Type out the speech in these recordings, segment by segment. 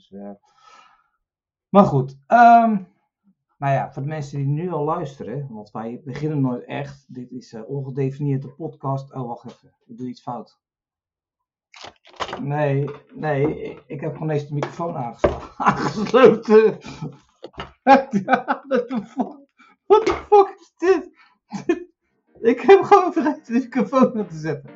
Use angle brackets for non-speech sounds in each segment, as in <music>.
Dus, eh, Maar goed. ehm, nou ja, voor de mensen die nu al luisteren, want wij beginnen nooit echt. Dit is eh ongedefinieerde podcast. Oh, wacht even. Ik doe iets fout. Nee, nee, ik, heb gewoon eens de microfoon <laughs> aangesloten. aangesloten. <laughs> What the fuck? What the fuck is dit? <laughs> Ik heb gewoon vergeten de microfoon aan te zetten.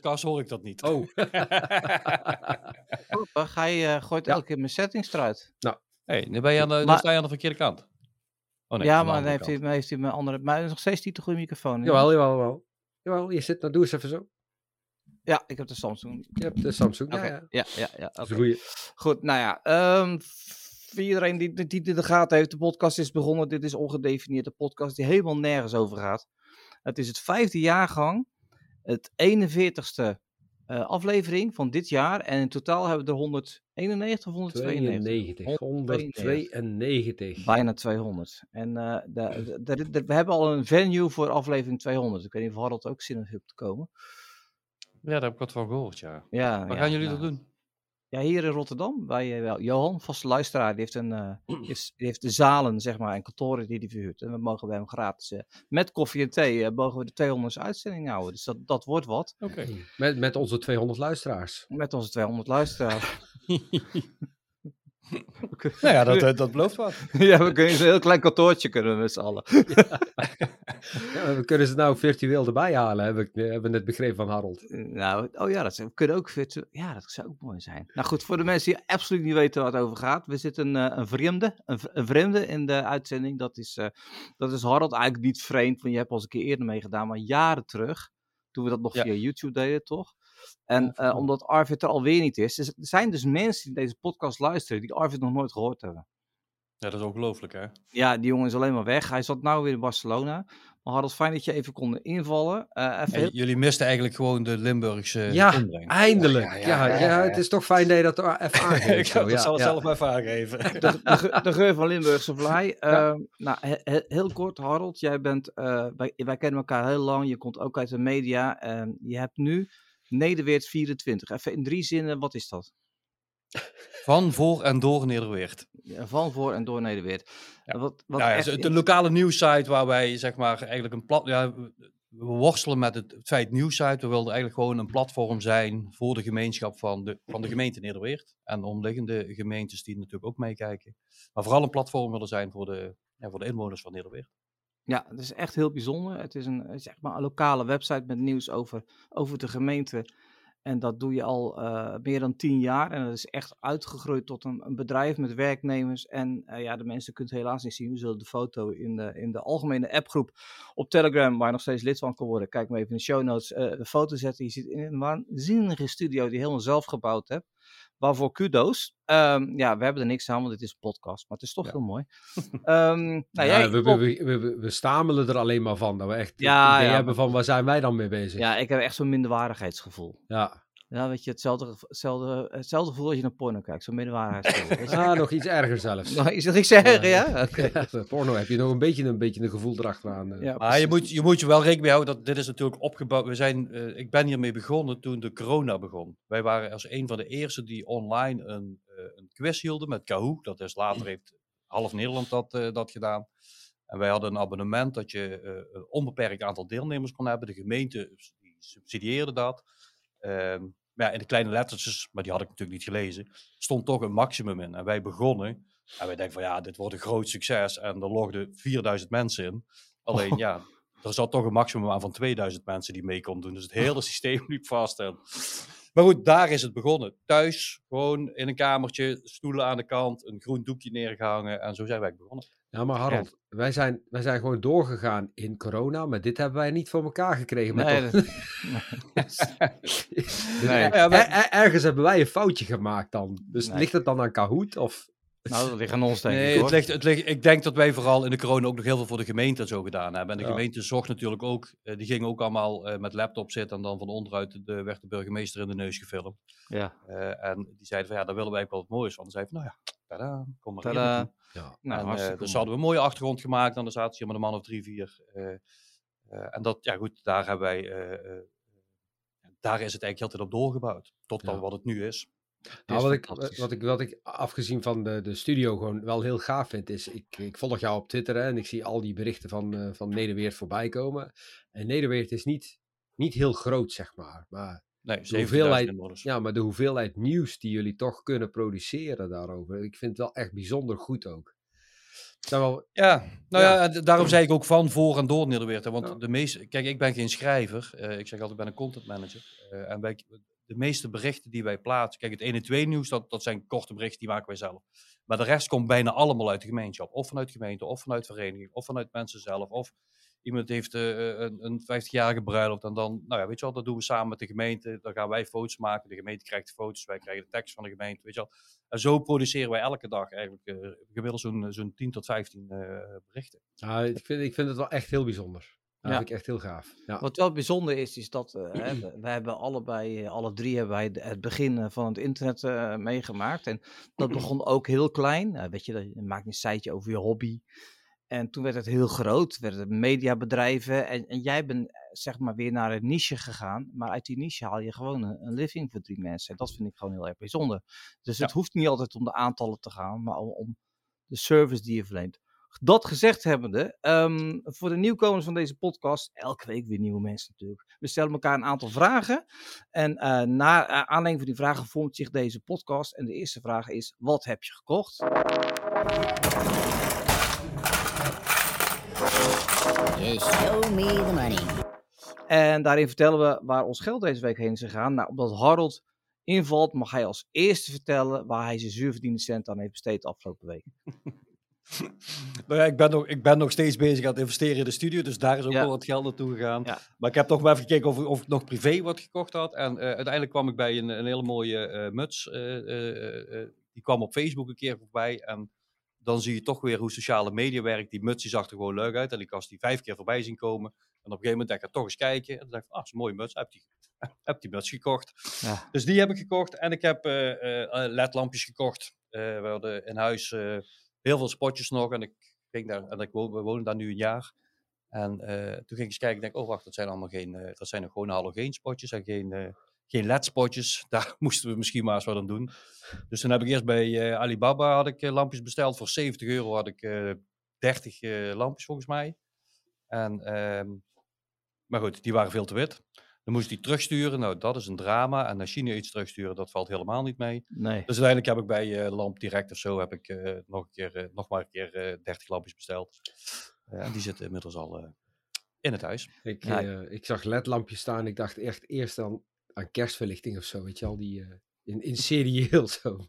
Podcast, hoor ik dat niet. Oh, <laughs> Grappig, hij eh, gooit Ja. elke keer mijn settings eruit. hey, nu, ben je aan de, Maar- sta je aan de verkeerde kant. Oh, nee, ja, maar dan heeft hij, maar heeft hij mijn andere... Maar is nog steeds niet de goede microfoon. jawel, jawel, jawel. Jawel, je zit, nou doe eens even zo. Ja, ik heb de Samsung. Je hebt de Samsung, Oké, ja, ja. ja, ja. Goed, nou ja. ehm, voor iedereen die, die, die in de gaten heeft, de podcast is begonnen. Dit is ongedefinieerde podcast die helemaal nergens over gaat. Het is het vijfde jaargang, het 41ste eh, aflevering van dit jaar. En in totaal hebben we er 191 of 192? 92, 192. Bijna 200. En eh, de, de- de- we hebben al een venue voor aflevering 200. Ik weet niet of Harold ook zin heeft te komen. Ja, daar heb ik wat van gehoord, ja. Ja, Waar ja, gaan jullie nou, dat doen? Ja, hier in Rotterdam, bij wel, Johan, vaste luisteraar, die heeft, een, eh, <clears throat> heeft de zalen zeg maar, en kantoren die hij verhuurt. En we mogen bij hem gratis, eh, met koffie en thee, eh, mogen we de 200 uitzending houden. Dus dat, dat wordt wat, Oké. Met, met onze 200 luisteraars. met onze 200 luisteraars. <laughs> <laughs> nou ja, dat, eh, dat belooft wat. <laughs> ja, we kunnen een heel klein kantoortje kunnen we met z'n allen. Ja, <laughs> we kunnen ze nou virtueel erbij halen, heb ik, hebben we net begrepen van Harold. Nou, oh ja, dat we kunnen ook virtu- Ja, dat zou ook mooi zijn. Nou goed, voor de mensen die absoluut niet weten waar het over gaat. We zitten eh, een vreemde, een, een vreemde in de uitzending. Dat is, eh, dat is Harold eigenlijk niet vreemd, want je hebt al eens een keer eerder meegedaan, maar jaren terug. Toen we dat nog Ja. via YouTube deden, toch? En eh, omdat Arvid er alweer niet is. Er zijn dus mensen die deze podcast luisteren die Arvid nog nooit gehoord hebben. Ja, dat is ongelooflijk, hè? Ja, die jongen is alleen maar weg. Hij zat nou weer in Barcelona. Maar Harold, fijn dat je even kon invallen. Eh, even Ja, jullie misten eigenlijk gewoon de Limburgse Ja, inbreng. Eindelijk. Ja, Ja, ja, ja, ja, ja, het is toch fijn dat je dat even <laughs> aangeeft. ik zo, dat ja, zal het ja. zelf maar even aangeven. <laughs> de, de, ge- de geur van Limburgse vlaai. <laughs> Ja. Ehm, nou, he- he- heel kort, Harold. Jij bent, eh, wij, wij kennen elkaar heel lang. Je komt ook uit de media. En je hebt nu Nederweert 24. Even in drie zinnen, wat is dat? Van, voor en door Nederweert. Ja, Van, voor en door Nederweert. Ja. Wat, wat Nou ja, echt de lokale nieuwssite waar wij zeg maar eigenlijk een plat... Ja, we- worstelen met het, feit nieuwssite. We wilden eigenlijk gewoon een platform zijn voor de gemeenschap van de, van de gemeente Nederweert. En omliggende gemeentes die natuurlijk ook meekijken. Maar vooral een platform willen zijn voor de, ja, voor de inwoners van Nederweert. Ja, het is echt heel bijzonder. Het is een, eh, zeg maar, een lokale website met nieuws over, over de gemeente. En dat doe je al eh, meer dan tien jaar. En dat is echt uitgegroeid tot een, een bedrijf met werknemers. En eh, ja, de mensen het helaas niet zien. We zullen de foto in de, in de algemene appgroep op Telegram, waar je nog steeds lid van kan worden. Kijk maar even in de show notes. de foto zetten. Je zit in een waanzinnige studio die je helemaal zelf gebouwd hebt. Waarvoor kudo's. Ehm, ja, we hebben er niks aan, want het is een podcast. Maar het is toch Ja. heel mooi. <laughs> Ehm, nou, Ja, jij, we, we, we, we, we stamelen er alleen maar van. Dat we echt Ja, het idee hebben van waar zijn wij dan mee bezig. Ja, ik heb echt zo'n minderwaardigheidsgevoel. Ja. Ja, weet je, hetzelfde, hetzelfde, hetzelfde gevoel als je naar porno kijkt. Zo'n je. Ah, nog iets erger zelfs. Nou, Is er iets zeggen, Ja. ja? Oké. <laughs> Ja, porno heb je nog een beetje een, beetje een gevoel erachteraan. eh. Ja, Maar je moet, je moet je wel rekening mee houden dat dit is natuurlijk opgebouwd. We zijn, eh, ik ben hiermee begonnen toen de corona begon. Wij waren als een van de eerste die online een, eh, een quiz hielden met Kahoot. Dat is later heeft half Nederland dat, eh, dat gedaan. En wij hadden een abonnement dat je eh, een onbeperkt aantal deelnemers kon hebben. De gemeente die subsidieerde dat. Ehm, maar ja, in de kleine lettertjes, maar die had ik natuurlijk niet gelezen, stond toch een maximum in. En wij begonnen. En wij denken van ja, dit wordt een groot succes. En er logden 4000 mensen in. Alleen ja, er zat toch een maximum aan van 2000 mensen die mee konden doen. Dus het hele systeem liep vast. En... Maar goed, daar is het begonnen. Thuis, gewoon in een kamertje, stoelen aan de kant, een groen doekje neergehangen. En zo zijn wij begonnen. Ja, maar Harold, wij, zijn, wij zijn gewoon doorgegaan in corona, maar dit hebben wij niet voor elkaar gekregen. Nee, dat- <laughs> Dus Nee. er- Ja, maar- er- er- ergens hebben wij een foutje gemaakt dan. Dus Nee. ligt het dan aan Kahoot? Of... nou, dat ligt aan ons, denk Nee, ik, het hoor. ligt, het ligt, ik denk dat wij vooral in de corona ook nog heel veel voor de gemeente en zo gedaan hebben. En de Ja. gemeente zocht natuurlijk ook, eh, die gingen ook allemaal eh, met laptop zitten en dan van onderuit de, werd de burgemeester in de neus gefilmd. Ja. Eh, en die zeiden van ja, daar willen wij ook wel wat moois van. Dan zeiden we, nou ja, Tada, kom maar Tadaa. Ja. Nou, en, eh, dus hadden we een mooie achtergrond gemaakt. En dan zaten ze hier met een man of drie, vier. eh, eh, en dat, ja goed, daar hebben wij... eh, eh, daar is het eigenlijk heel tijd op doorgebouwd. Tot dan Ja. wat het nu is. Nou, is wat, ik, wat, ik, wat ik afgezien van de, de studio gewoon wel heel gaaf vind, is ik, ik volg jou op Twitter hè, en ik zie al die berichten van, eh van Nederweert voorbij komen. En Nederweert is niet, niet heel groot, zeg maar. Maar, Nee, De hoeveelheid- 7000 inwoners. ja, maar de hoeveelheid nieuws die jullie toch kunnen produceren daarover, ik vind het wel echt bijzonder goed ook. Wel, Ja, nou Ja. daarom zei ik ook van voor en door Nederweert. hè, Want Ja. de meeste, kijk, ik ben geen schrijver. eh, ik zeg altijd, ik ben een content manager. eh, en wij, de meeste berichten die wij plaatsen, kijk, het 1 en 2 nieuws, dat, dat zijn korte berichten, die maken wij zelf. Maar de rest komt bijna allemaal uit de gemeenschap. Of vanuit gemeente, of vanuit vereniging, of vanuit mensen zelf. Of iemand heeft eh, eh, een, een 50-jarige bruiloft. En dan, nou ja, weet je wel, dat doen we samen met de gemeente. Dan gaan wij foto's maken. De gemeente krijgt de foto's, wij krijgen de tekst van de gemeente, weet je wel. En zo produceren wij elke dag eigenlijk eh, gemiddeld zo'n zo'n 10 tot 15 eh, berichten. nou, ik, vind, ik vind het wel echt heel bijzonder. Dat Ja. vind ik echt heel gaaf. Ja. Wat wel bijzonder is, is dat eh, we, we hebben allebei, alle drie hebben wij het begin van het internet eh, meegemaakt. En dat <clears throat> begon ook heel klein. Eh, weet je, dat- je maakt een siteje over je hobby. En toen werd het heel groot, werden het mediabedrijven. En, en jij bent eh, zeg maar weer naar een niche gegaan. Maar uit die niche haal je gewoon een, een living voor drie mensen. En dat vind ik gewoon heel erg bijzonder. Dus het hoeft niet altijd om de aantallen te gaan, maar om, om de service die je verleent. Dat gezegd hebbende, ehm, voor de nieuwkomers van deze podcast, elke week weer nieuwe mensen natuurlijk. We stellen elkaar een aantal vragen. En eh naar eh, aanleiding van die vragen vormt zich deze podcast. En de eerste vraag is, wat heb je gekocht? You show me the money. En daarin vertellen we waar ons geld deze week heen is gegaan. Nou, omdat Harold invalt, mag hij als eerste vertellen waar hij zijn zuurverdiende cent aan heeft besteed de afgelopen week. <laughs> Nou ja, ik ben, nog, ik ben nog steeds bezig aan het investeren in de studio, dus daar is ook Ja. wel wat geld naartoe gegaan. Ja. Maar ik heb toch maar even gekeken of, of ik nog privé wat gekocht had. En eh, uiteindelijk kwam ik bij een, een hele mooie eh, muts. eh, eh, eh, die kwam op Facebook een keer voorbij. En dan zie je toch weer hoe sociale media werkt. Die muts die zag er gewoon leuk uit. En ik was die vijf keer voorbij zien komen. En op een gegeven moment denk ik, toch eens kijken. En dan dacht ik, ah, is een mooie muts. Heb die, <laughs> heb die muts gekocht. Ja. Dus die heb ik gekocht. En ik heb eh, eh, ledlampjes gekocht. Eh, we hadden in huis heel veel spotjes nog. En ik ging daar, en ik woon, we wonen daar nu een jaar. En toen ging ik eens kijken. Ik denk, oh wacht, dat zijn allemaal geen, dat zijn nog gewoon halogeenspotjes en geen, geen LED-spotjes. <laughs> Daar moesten we misschien maar eens wat aan doen. Dus toen heb ik eerst bij eh, Alibaba had ik, eh, lampjes besteld. Voor 70 euro had ik eh 30 eh, lampjes volgens mij. En, ehm, maar goed, die waren veel te wit. Dan moest ik die terugsturen. Nou, dat is een drama. En naar China iets terugsturen, dat valt helemaal niet mee. Nee. Dus uiteindelijk heb ik bij eh, Lamp Direct of zo heb ik, eh, nog, een keer, eh, nog maar een keer eh 30 lampjes besteld. Eh, en die zitten inmiddels al eh, in het huis. Ik, Ja. eh, ik zag ledlampjes staan. Ik dacht echt eerst aan, aan kerstverlichting of zo. Weet je al, die eh, in, in <laughs> serieel <laughs> zo.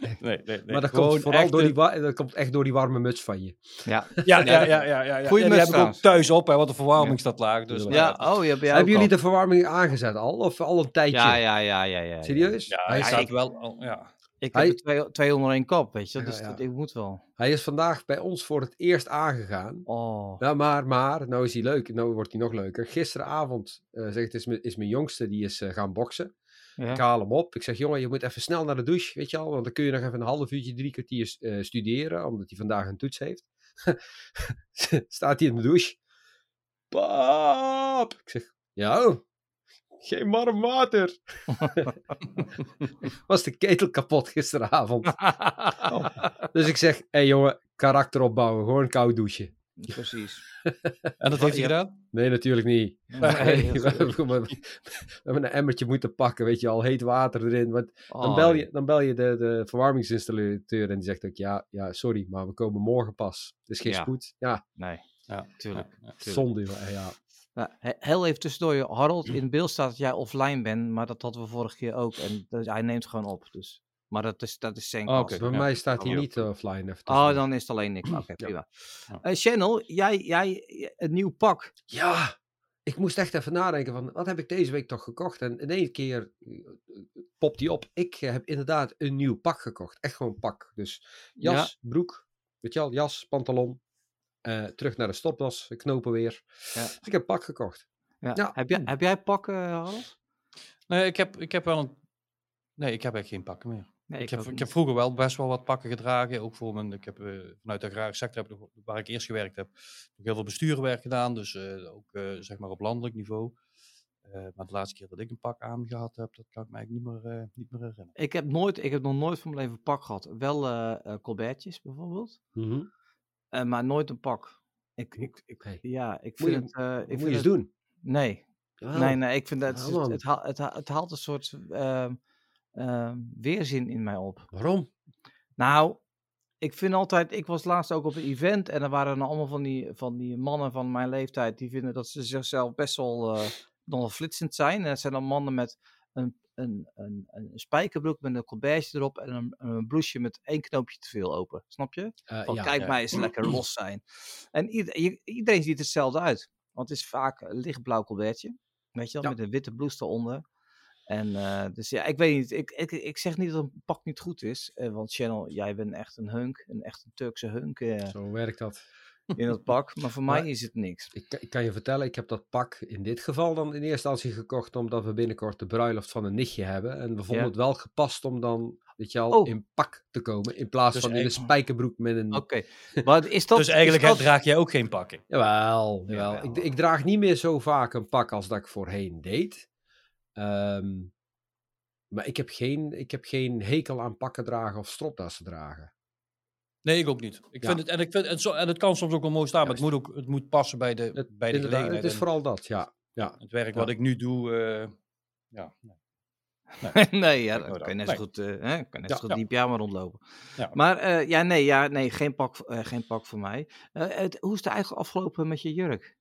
Nee, nee, nee. maar dat gewoon komt vooral echt, door eh, die, dat komt echt door die warme muts van je. Ja. <laughs> Ja, ja, ja, ja, ja, ja. Goeie Ja, muts die heb ik ook thuis op, hè, want de verwarming staat laag. Dus, nou Ja, oh, je hebt Hebben jullie al. de verwarming aangezet al? Of al een tijdje? Ja, ja, ja, ja, ja. ja. Serieus? ja, hij, staat ik- wel, al- ja. Ik Hij- heb twee, twee onder één kop, weet je. Ja, Dus ja. dat, ik moet wel. hij is vandaag bij ons voor het eerst aangegaan. Oh. Ja, maar, maar, nou is hij leuk. Nou wordt hij nog leuker. Gisteravond, eh zegt, is, mijn- is mijn jongste, die is eh, gaan boksen. Ja. Ik haal hem op. Ik zeg, jongen, je moet even snel naar de douche, weet je al. Want dan kun je nog even een half uurtje, drie kwartier eh, studeren. Omdat hij vandaag een toets heeft. <laughs> Staat hij in de douche. Pap! Ik zeg, ja, geen warm water. <laughs> Was de ketel kapot gisteravond. <laughs> Dus ik zeg, hé hey, jongen, karakter opbouwen. Gewoon koud douchen. Precies. En dat heeft hij gedaan? Nee, natuurlijk niet. Nee, Nee, <laughs> we, hebben gewoon- we hebben een emmertje moeten pakken, weet je al, heet water erin. Want dan, Oh, bel je, dan bel je de, de verwarmingsinstallateur en die zegt ook, ja, ja, sorry, maar we komen morgen pas. Het is geen Ja. spoed. Ja, Nee, Ja, tuurlijk. ja, ja. tuurlijk. zonde. Ja. Nou, he- heel even tussendoor, Harold. In beeld staat dat jij offline bent, maar dat hadden we vorige keer ook. En dus hij neemt gewoon op. Dus. Maar dat is, dat is zijn Oh, kans. oké. Bij Ja. mij staat hij niet eh, offline. Even Oh, dan is het alleen ik. <clears throat> Oké, prima. Ja. Eh, Channel, jij, jij, het nieuw pak. Ja, ik moest echt even nadenken van, wat heb ik deze week toch gekocht? En in één keer eh, popt die op. Ik heb inderdaad een nieuw pak gekocht. Echt gewoon pak. Dus jas, broek, weet je al, jas, pantalon. Eh, terug naar de stopdas, knopen weer. Ja. Dus ik heb pak gekocht. Ja. Ja. Heb, jij, heb jij pak, eh, Harold? Nee, ik heb, ik heb wel een... Nee, ik heb eigenlijk geen pakken meer. Nee, Ik heb, ik heb vroeger wel best wel wat pakken gedragen. Ook voor mijn, ik heb eh, vanuit de agrarische sector, heb nog- waar ik eerst gewerkt heb, ook heel veel bestuurwerk gedaan. Dus eh, ook eh, zeg maar op landelijk niveau. Eh, maar de laatste keer dat ik een pak aangehad heb, dat kan ik me eigenlijk niet meer, eh, niet meer herinneren. Ik heb, nooit, ik heb nog nooit van mijn leven een pak gehad. Wel colbertjes bijvoorbeeld, Mhm. Eh, maar nooit een pak. Ik, ik, ik, Hey. ja, ik Moet vind je- het... eh, ik Dat vind moet je eens het- doen. Nee, nee, nee, ik vind dat het, haalt, het, haalt, het haalt een soort ehm, ehm, weerzin in mij op. Waarom? Nou, ik vind altijd, ik was laatst ook op een event en er waren allemaal van die, van die mannen van mijn leeftijd die vinden dat ze zichzelf best wel eh nogal flitsend zijn. En dat zijn dan mannen met een, een, een, een spijkerbroek met een colbertje erop en een, een blouseje met één knoopje te veel open. Snap je? Eh, Van ja. kijk ja. mij eens lekker <clears throat> los zijn. En ieder- iedereen ziet hetzelfde uit. Want het is vaak een lichtblauw colbertje. Weet je wel, Ja. met een witte blouse eronder. En eh, dus ja, ik weet niet. Ik, ik, ik zeg niet dat een pak niet goed is. eh, want Channel, jij bent echt een hunk. Een echt een Turkse hunk Zo werkt dat. In dat pak. Maar voor Maar- mij is het niks. Ik, ik kan je vertellen, ik heb dat pak in dit geval dan in eerste instantie gekocht omdat we binnenkort de bruiloft van een nichtje hebben. En we vonden Ja. het wel gepast om dan, weet je al, Oh. in pak te komen. In plaats Dus van in een spijkerbroek met een... Oké. Maar is dat... <laughs> dus eigenlijk dat- draag jij ook geen pakken. Jawel, jawel. Jawel. Ik, ik draag niet meer zo vaak een pak als dat ik voorheen deed. Ehm, maar ik heb, geen, ik heb geen hekel aan pakken dragen of stropdassen dragen. Nee, ik ook niet. Ik Ja. vind het, en, ik vind, en, zo, en het kan soms ook wel mooi staan, maar het moet, ook, het moet passen bij de, Het, bij de gelegenheid. het is vooral dat, ja. ja. Het werk wat ik nu doe, eh, ja. nee. nee, <laughs> ja, dan kan je net zo goed, eh, hè, kan net zo goed pyjama rondlopen. Ja. Maar eh, ja, nee, ja, nee geen, pak, geen pak voor mij. Het, hoe is het eigenlijk afgelopen met je jurk?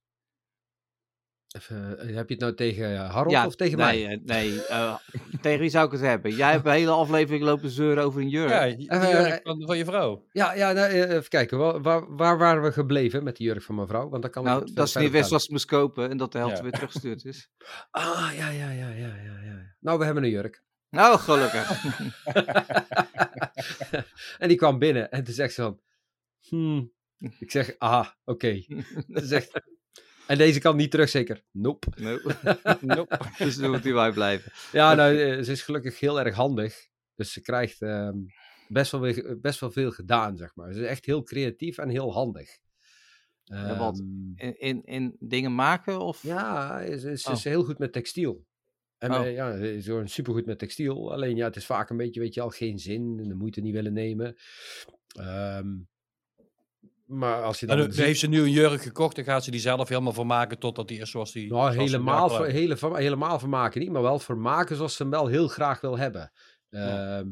Even, eh, heb je het nou tegen eh, Harold ja, of tegen nee, mij? eh, nee, eh, <laughs> tegen wie zou ik het hebben? Jij hebt een hele aflevering lopen zeuren over een jurk. Ja, Eh, jurk van, van je vrouw. Ja, ja nou, even kijken. Waar, waar, waar waren we gebleven met die jurk van mevrouw? Want dan kan nou, het dat ze niet wist wat ze moest kopen en dat de helft Ja. weer teruggestuurd is. <laughs> Ah, ja, ja, ja, ja, ja, ja. Nou, we hebben een jurk. Nou, gelukkig. <laughs> en die kwam binnen en toen zegt ze van... Hmm. Ik zeg, aha, oké. Ze zegt... En deze kan niet terug, zeker? Nope. Nope. <laughs> Nope. <laughs> dus dan moet hij bij blijven. Ja, nou, eh, ze is gelukkig heel erg handig. Dus ze krijgt ehm, best, wel, weer- best wel veel gedaan, zeg maar. Ze is echt heel creatief en heel handig. Wat? Ehm, In, in, in dingen maken of... Ja, ze, ze is Oh. heel goed met textiel. En Oh. eh, ja, ze is gewoon supergoed met textiel. Alleen ja, het is vaak een beetje, weet je al, geen zin en de moeite niet willen nemen. Ehm, maar als je dan... Dan ziet- heeft ze nu een jurk gekocht, dan gaat ze die zelf helemaal vermaken totdat die is zoals die... nou, zoals helemaal, ver, hele, helemaal vermaken niet, maar wel vermaken zoals ze hem wel heel graag wil hebben. Ja. Ehm,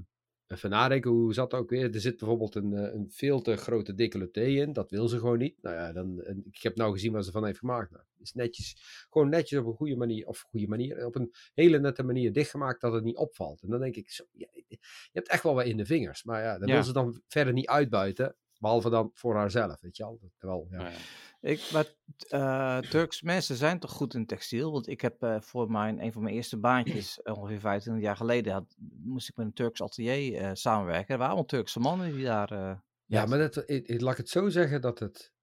Even nadenken, hoe zat dat ook weer? Er zit bijvoorbeeld een, eh, een veel te grote decolleté in. Dat wil ze gewoon niet. Nou ja, dan, ik heb nou gezien wat ze van heeft gemaakt. Nou, is netjes, gewoon netjes op een goede manier, of goede manier, op een hele nette manier dichtgemaakt dat het niet opvalt. En dan denk ik, zo, ja, je hebt echt wel wat in de vingers. Maar ja, dat Ja. wil ze dan verder niet uitbuiten. Behalve dan voor haarzelf, weet je wel. Terwijl, ja. Ja. Ik, maar eh Turks mensen zijn toch goed in textiel? Want ik heb eh, voor mijn, een van mijn eerste baantjes, eh, ongeveer 25 jaar geleden, had, moest ik met een Turks atelier eh, samenwerken. Er waren allemaal Turkse mannen die daar... eh, Ja, maar dat, ik, ik- laat ik het zo zeggen dat het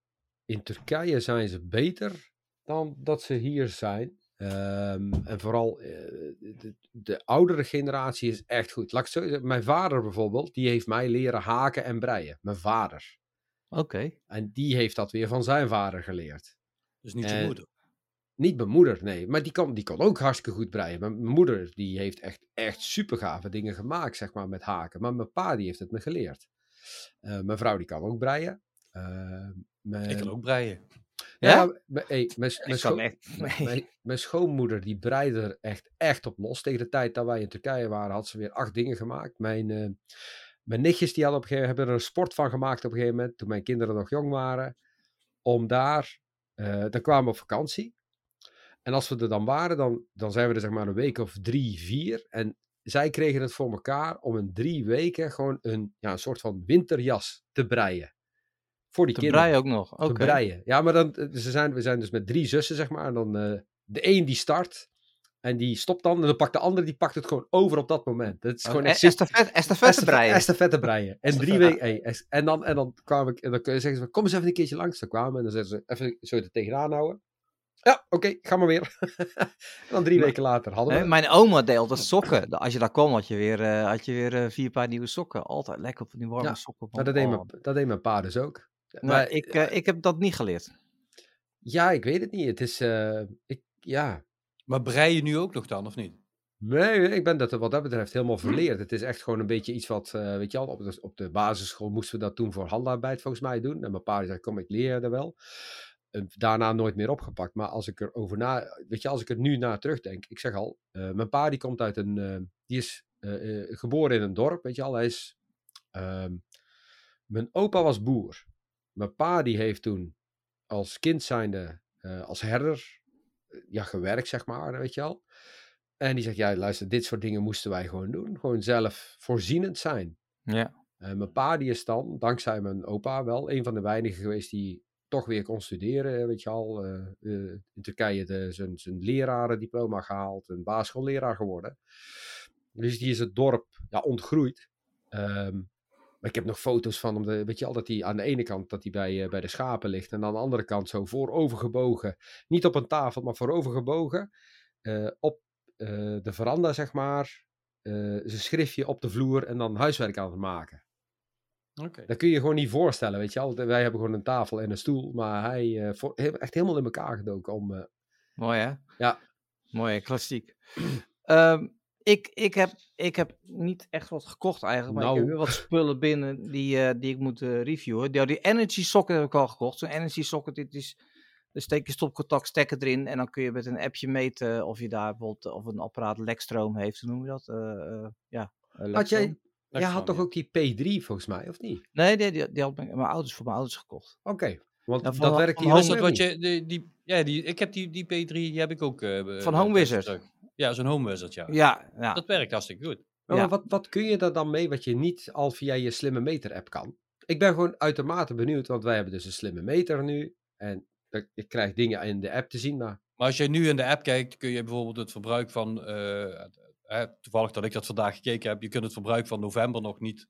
in Turkije zijn ze beter dan dat ze hier zijn. Ehm, en vooral eh, de, de oudere generatie is echt goed. Laat ik zo mijn vader bijvoorbeeld, die heeft mij leren haken en breien. Mijn vader. Oké. En die heeft dat weer van zijn vader geleerd. Dus niet Eh, je moeder. Niet mijn moeder, nee. Maar die kan, die kan ook hartstikke goed breien. Maar mijn moeder, die heeft echt, echt super gave dingen gemaakt, zeg maar, met haken. Maar mijn pa, die heeft het me geleerd. Eh, mijn vrouw, die kan ook breien. Mijn, Ik kan ook breien. Ja, Ja? mijn- hey, mijn, scho- schoonmoeder, die breide er echt, echt op los. Tegen de tijd dat wij in Turkije waren, had ze weer acht dingen gemaakt. Mijn, eh, mijn nichtjes, die hadden op een gegeven hebben er een sport van gemaakt op een gegeven moment, toen mijn kinderen nog jong waren. Om daar, eh, dan kwamen we op vakantie. En als we er dan waren, dan, dan zijn we er zeg maar een week of drie, vier. En zij kregen het voor elkaar om in drie weken gewoon een, ja, een soort van winterjas te breien. Voor die Te kinderen. breien ook nog. Oké. Te breien. Ja, maar dan, eh, ze zijn, we zijn dus met drie zussen, zeg maar. En dan eh, de een die start. En die stopt dan. En dan pakt de ander, die pakt het gewoon over op dat moment. Het is Oh, gewoon eh, echt estafette, estafette breien. Estafette breien. En drie weken. hey, en, dan, en dan kwam ik. En dan zeggen ze: van, Kom eens even een keertje langs. Dan kwamen. En dan zeiden ze: Even zo er tegenaan houden. Ja, oké, ga maar weer. <laughs> en dan drie Maar- weken later hadden Hè, we. Mijn oma deed altijd sokken. Als je daar kwam, had je weer, eh, had je weer vier paar nieuwe sokken. Altijd lekker op die warme Ja, sokken. Van- dat deed, oh. mijn, dat deed mijn pa dus ook. Maar, ik, eh, ik heb dat niet geleerd. ja, ik weet het niet. Het is, eh, ik, ja, Maar brei je nu ook nog dan, of niet? Nee, ik ben dat wat dat betreft helemaal verleerd. Het is echt gewoon een beetje iets wat, eh, weet je al, op de, op de basisschool moesten we dat toen voor handarbeid volgens mij doen. En mijn pa die zei, kom ik leer er wel. En daarna nooit meer opgepakt. Maar als ik er over na, weet je, als ik er nu naar terugdenk, ik zeg al, eh, mijn pa die komt uit een, eh, die is eh, eh, geboren in een dorp, weet je al. Hij is, ehm, mijn opa was boer. Mijn pa die heeft toen als kind zijnde, eh, als herder, eh, ja, gewerkt zeg maar, weet je al. En die zegt, ja, luister, dit soort dingen moesten wij gewoon doen. Gewoon zelf voorzienend zijn. Ja. En mijn pa die is dan, dankzij mijn opa, wel een van de weinigen geweest die toch weer kon studeren. Weet je al, eh, eh, in Turkije zijn, zijn lerarendiploma gehaald, een basisschoolleraar geworden. Dus die is het dorp ja, ontgroeid. Ehm, maar ik heb nog foto's van hem, weet je al, dat hij aan de ene kant dat hij bij, eh, bij de schapen ligt. En aan de andere kant zo voorovergebogen. Niet op een tafel, maar voorovergebogen. eh op eh, de veranda, zeg maar. eh, zijn schriftje op de vloer en dan huiswerk aan het maken. Oké. Dat kun je je gewoon niet voorstellen, weet je wel. Wij hebben gewoon een tafel en een stoel, maar hij voor, echt helemaal in elkaar gedoken om... Mooi hè? Ja. Mooi, klassiek. <clears throat> Ehm, ik, ik, heb, ik heb niet echt wat gekocht eigenlijk, maar ik heb Nou. weer wat spullen binnen die, eh, die ik moet eh, reviewen. Die, die Energy Socket heb ik al gekocht. Zo'n Energy Socket, dit is, dan steek je stopcontact stekker erin en dan kun je met een appje meten of je daar bijvoorbeeld, of een apparaat lekstroom heeft, hoe noem je dat? Eh, eh, ja, eh, had lekstroom. jij, jij had toch ook die P3 volgens mij, of niet? Nee, die, die, die had mijn, mijn ouders voor mijn ouders gekocht. Oké, want Ja, van- dat werkt hier ook wat je, die, die, ja, die, ik heb die, die P3, die heb ik ook. eh, Van Home Wizard. Ja, zo'n Home Wizard, ja. Ja, ja. Dat werkt hartstikke goed. Maar Ja. wat, wat kun je er dan mee wat je niet al via je slimme meter app kan? Ik ben gewoon uitermate benieuwd, want wij hebben dus een slimme meter nu. En dat- je krijgt dingen in de app te zien, maar Maar als je nu in de app kijkt, kun je bijvoorbeeld het verbruik van. eh, eh, toevallig dat ik dat vandaag gekeken heb, je kunt het verbruik van november nog niet Nee.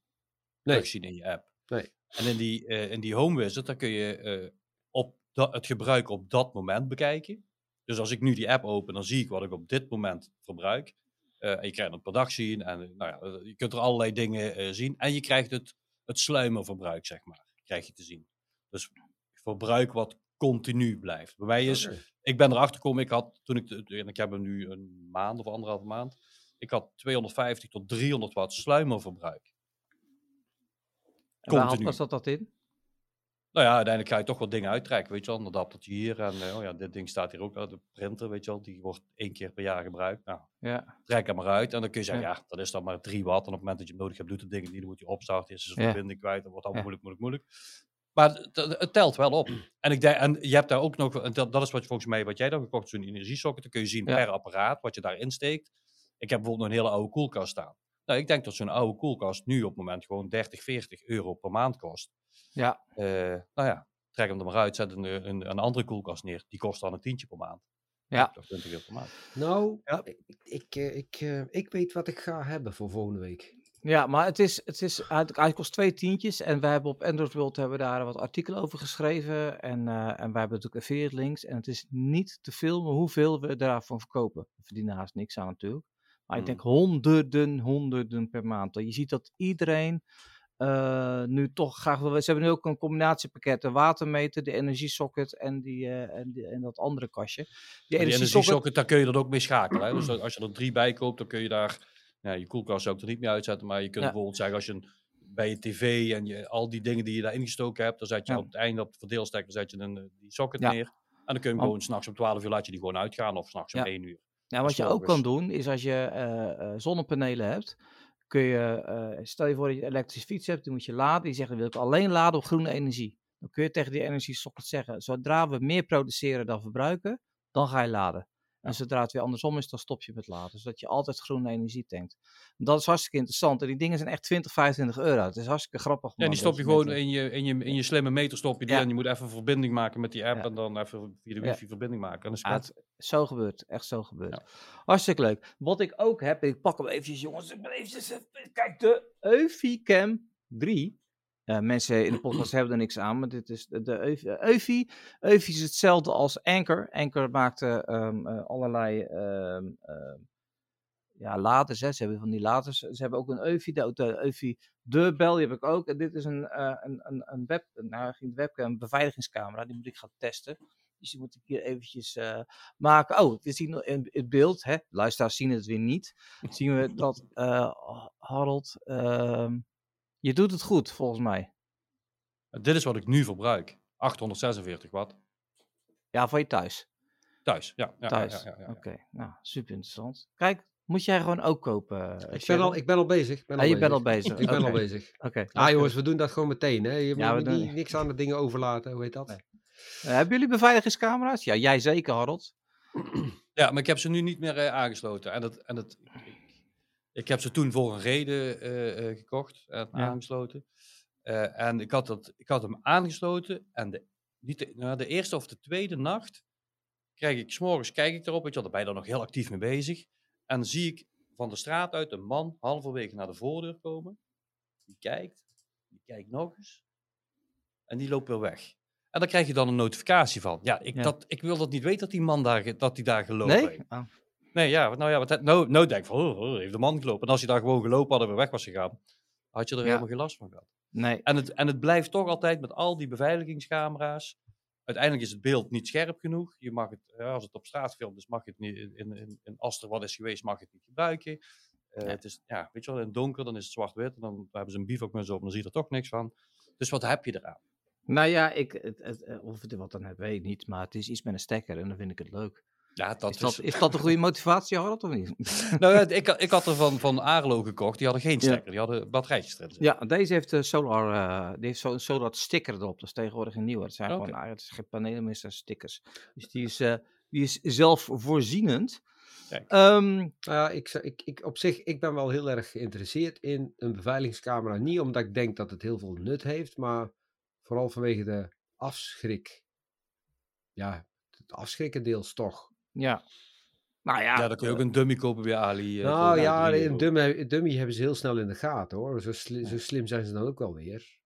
terugzien in je app. Nee. En in die, eh, in die Home Wizard, dan kun je eh, op da- het gebruik op dat moment bekijken. Dus als ik nu die app open, dan zie ik wat ik op dit moment verbruik. Eh, en je krijgt het per dag zien. En nou ja, eh, je kunt er allerlei dingen eh, zien. En je krijgt het, het sluimerverbruik, zeg maar, krijg je te zien. Dus verbruik wat continu blijft. Bij mij is, ik ben erachter gekomen, ik had toen ik, en ik heb hem nu een maand of anderhalve maand, ik had 250 tot 300 watt sluimerverbruik. En waar was dat dat in? Nou ja, uiteindelijk ga je toch wat dingen uittrekken, weet je wel. Een adaptertje hier en eh, oh ja, dit ding staat hier ook, uh, de printer, weet je wel. Die wordt één keer per jaar gebruikt. Nou, Ja. trek hem maar uit en dan kun je zeggen, Ja. ja, dat is dan maar 3 watt. En op het moment dat je hem nodig hebt, doet het ding het niet. Dan moet je opstarten, is Ja. verbinding kwijt, dan wordt het allemaal moeilijk, moeilijk, moeilijk. Maar het, het- het telt wel op. En, ik denk, en je hebt daar ook nog, en dat, dat is wat volgens mij, wat jij dan gekocht zo'n energiesocket. Dan kun je zien per apparaat wat je daarin steekt. Ik heb bijvoorbeeld nog een hele oude koelkast staan. Nou, ik denk dat zo'n oude koelkast nu op het moment gewoon 30, 40 euro per maand kost. Ja. Eh, nou ja, trek hem er maar uit, zet een, een, een andere koelkast neer. Die kost dan een tientje per maand. Ja. Of 20 euro per maand. Nou, Ja. ik, ik, eh, ik, eh, ik weet wat ik ga hebben voor volgende week. Ja, maar het is, het is hij, hij kost twee tientjes en wij hebben op Android World hebben we daar wat artikelen over geschreven en, eh, en wij hebben natuurlijk affiliate links en het is niet te filmen hoeveel we daarvan verkopen. We verdienen haast niks aan natuurlijk, maar ik Hmm. denk honderden, honderden per maand. Je ziet dat iedereen eh, nu toch graag wil. Ze hebben nu ook een combinatiepakket, de watermeter, de energiesocket en, die, eh, en, die, en dat andere kastje. Die En die energiesocket, daar kun je dat ook mee schakelen. Hè? Dus als je er drie bij koopt, dan kun je daar... Nou, je koelkast ik er niet mee uitzetten, maar je kunt Ja. bijvoorbeeld zeggen als je een, bij je tv en je, al die dingen die je daar ingestoken hebt, dan zet je Ja. op het einde op de verdeelstekker zet je een, eh, die socket Ja. neer. En dan kun je hem Want- gewoon s'nachts om 12 uur laat je die gewoon uitgaan of s'nachts om Ja. 1 uur. Nou, wat je ook kan doen, is als je zonnepanelen hebt, je, eh, stel je voor dat je een elektrische fiets hebt, die moet je laden. Die zegt, dan wil ik alleen laden op groene energie. Dan kun je tegen die energiesocket zeggen, zodra we meer produceren dan verbruiken, dan ga je laden. En zodra het weer andersom is, dan stop je met laden. Zodat je altijd groene energie tankt. Dat is hartstikke interessant. En die dingen zijn echt 20, 25 euro. Het is hartstikke grappig. Ja, die stop je gewoon in je, in, je, in je slimme meter stop je die Ja. en je moet even een verbinding maken met die app Ja. en dan even via de Ja. wifi verbinding maken. En dan het zo gebeurt, echt zo gebeurt. Hartstikke leuk. Wat ik ook heb, ik pak hem eventjes jongens, eventjes, even- kijk de Eufycam 3. Ja, mensen in de <clears throat> podcast hebben er niks aan, maar dit is de, Eufy. Eufy. Eufy is hetzelfde als Anchor. Anchor maakte ehm, eh, allerlei ehm, ehm, ja, laters. Hè. Ze hebben van die laters. Ze hebben ook een Eufy. De, de Eufy de bel die heb ik ook. En dit is een, eh, een, een, een web, nou, geen webcam, een beveiligingscamera. Die moet ik gaan testen. Dus die moet ik hier eventjes eh, maken. Oh, we zien in het beeld, hè, luisteraars zien het weer niet. Zien we dat eh, Harold, je doet het goed volgens mij. Dit is wat ik nu verbruik. 846 watt. Ja, van je thuis. Thuis, ja. ja, thuis. Ja, ja, ja, ja. Oké, nou, super interessant. Kijk, moet jij gewoon ook kopen? eh, Ik ben, al, ik ben al bezig. Ik ben Ah, al je bent al bezig. bezig. <laughs> Ik ben al bezig. Oké. Ah jongens, we doen dat gewoon meteen. Hè? Je Ja, moet doen- niet, niks aan de dingen overlaten. Hoe heet dat? Nee. Eh, hebben jullie beveiligingscamera's? Ja, jij zeker, Harold. Ja, maar ik heb ze nu niet meer eh, aangesloten. En, dat, en dat, ik heb ze toen voor een reden eh, eh, gekocht en Ja. aangesloten. Eh, en ik had, dat, ik had hem aangesloten en de, niet de, nou, de eerste of de tweede nacht krijg ik, s'morgens kijk ik erop, weet je wel, daar ben je dan nog heel actief mee bezig. En dan zie ik van de straat uit een man halverwege naar de voordeur komen. Die kijkt, die kijkt nog eens en die loopt weer weg. En dan krijg je dan een notificatie van. Ja, ik, Ja. Dat, ik wil dat niet weten dat die man daar, dat die daar gelopen heeft. Nee? Oh. Nee, ja, nou ja, wat, nou, nou denk van, oh, oh, heeft de man gelopen. En als je daar gewoon gelopen had en weer weg was gegaan, had je er Ja. helemaal geen last van gehad. Nee. En het, en het blijft toch altijd met al die beveiligingscamera's. Uiteindelijk is het beeld niet scherp genoeg. Je mag het, als het op straat filmt is, mag je het niet, in, in, in, als er wat is geweest, mag je het niet gebruiken. Eh, Ja. Het is, ja, weet je wel, in het donker, dan is het zwart-wit. En dan hebben ze een bivakmuts op, dan zie je er toch niks van. Dus wat heb je eraan? Nou ja, ik, het, het, eh, of het wat dan heb, weet ik niet. Maar het is iets met een stekker en dan vind ik het leuk. Ja, dat is, dat, is... is dat een goede motivatie, Harold, of niet? <laughs> nou, ik, ik had er van, van Arlo gekocht. Die hadden geen Ja. stekker, die hadden batterijtjes erin. zitten. Ja, deze heeft een solar, eh, die heeft zo'n solar sticker erop. Dat is tegenwoordig een nieuwe. Het zijn gewoon, ah, het is geen panelen, maar het zijn stickers. Dus die is, eh, die is zelfvoorzienend. Kijk. Ehm, Nou ja, ik, ik, ik, op zich, ik ben wel heel erg geïnteresseerd in een beveiligingscamera. Niet omdat ik denk dat het heel veel nut heeft, maar vooral vanwege de afschrik. Ja, het afschrikken deels toch. Ja. Nou ja, Ja, dan kun je ook een dummy kopen bij Ali. eh, nou ja, een dummy, een dummy hebben ze heel snel in de gaten hoor. Zo, sli- zo slim zijn ze dan ook wel weer.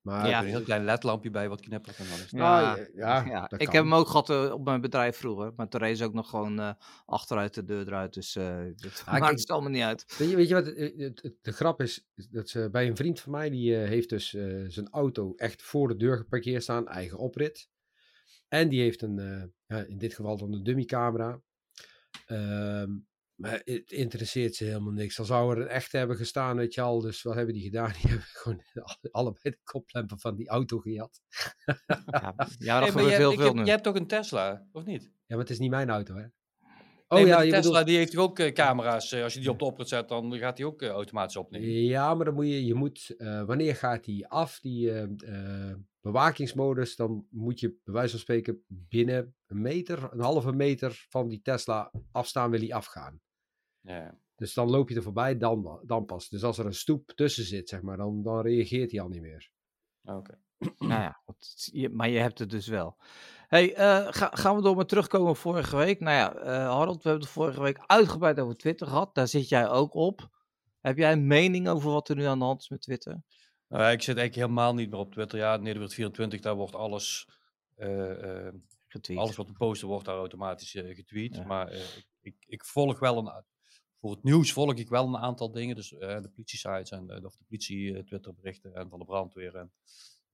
Maar Ja, er een heel klein ledlampje bij wat knippert en dan is het- Nou, Ja, ja, ja, ja. dat ik kan. heb hem ook gehad eh, op mijn bedrijf vroeger. Maar toen reed ze ook nog gewoon eh, achteruit de deur eruit. Dus eh dat Ah, maakt het allemaal niet uit. Weet je, weet je wat het- het- het- de grap is? Is Dat ze bij een vriend van mij, die eh, heeft dus eh, zijn auto echt voor de deur geparkeerd staan, eigen oprit. En die heeft een, eh, ja, in dit geval dan een dummycamera. Ehm, maar het interesseert ze helemaal niks. Dan zou er een echte hebben gestaan, weet je al. Dus wat hebben die gedaan? <laughs> Die hebben gewoon alle- allebei de koplampen van die auto gejat. Ja, ja <laughs> dat Hey, gebeurt heel veel heb- nu. jij hebt toch een Tesla, of niet? Ja, maar het is niet mijn auto, hè? Oh Oh ja, de Tesla bedoelt... die heeft ook eh, camera's. eh, als je die op de oprit zet, dan gaat die ook eh, automatisch opnemen. Ja, maar dan moet je, je moet, eh, wanneer gaat die af, die eh, eh, bewakingsmodus, dan moet je bij wijze van spreken binnen een meter, een halve meter van die Tesla afstaan, wil hij afgaan. Ja. Dus dan loop je er voorbij, dan, dan pas. Dus als er een stoep tussen zit, zeg maar, dan, dan reageert hij al niet meer. Oké. Nou ja, maar je hebt het dus wel. Hey, eh, ga- gaan we door met terugkomen op vorige week. Nou ja, eh, Harold, we hebben het vorige week uitgebreid over Twitter gehad. Daar zit jij ook op. Heb jij een mening over wat er nu aan de hand is met Twitter? Nou, ja, ik zit eigenlijk helemaal niet meer op Twitter. Ja, Nederland 24, daar wordt alles, eh, Getweet. alles wat we posten, wordt daar automatisch getweet. Ja. Maar ik, ik, ik volg wel een, voor het nieuws volg ik wel een aantal dingen. Dus de politie-sites en of de politie eh, Twitter-berichten en van de brandweer en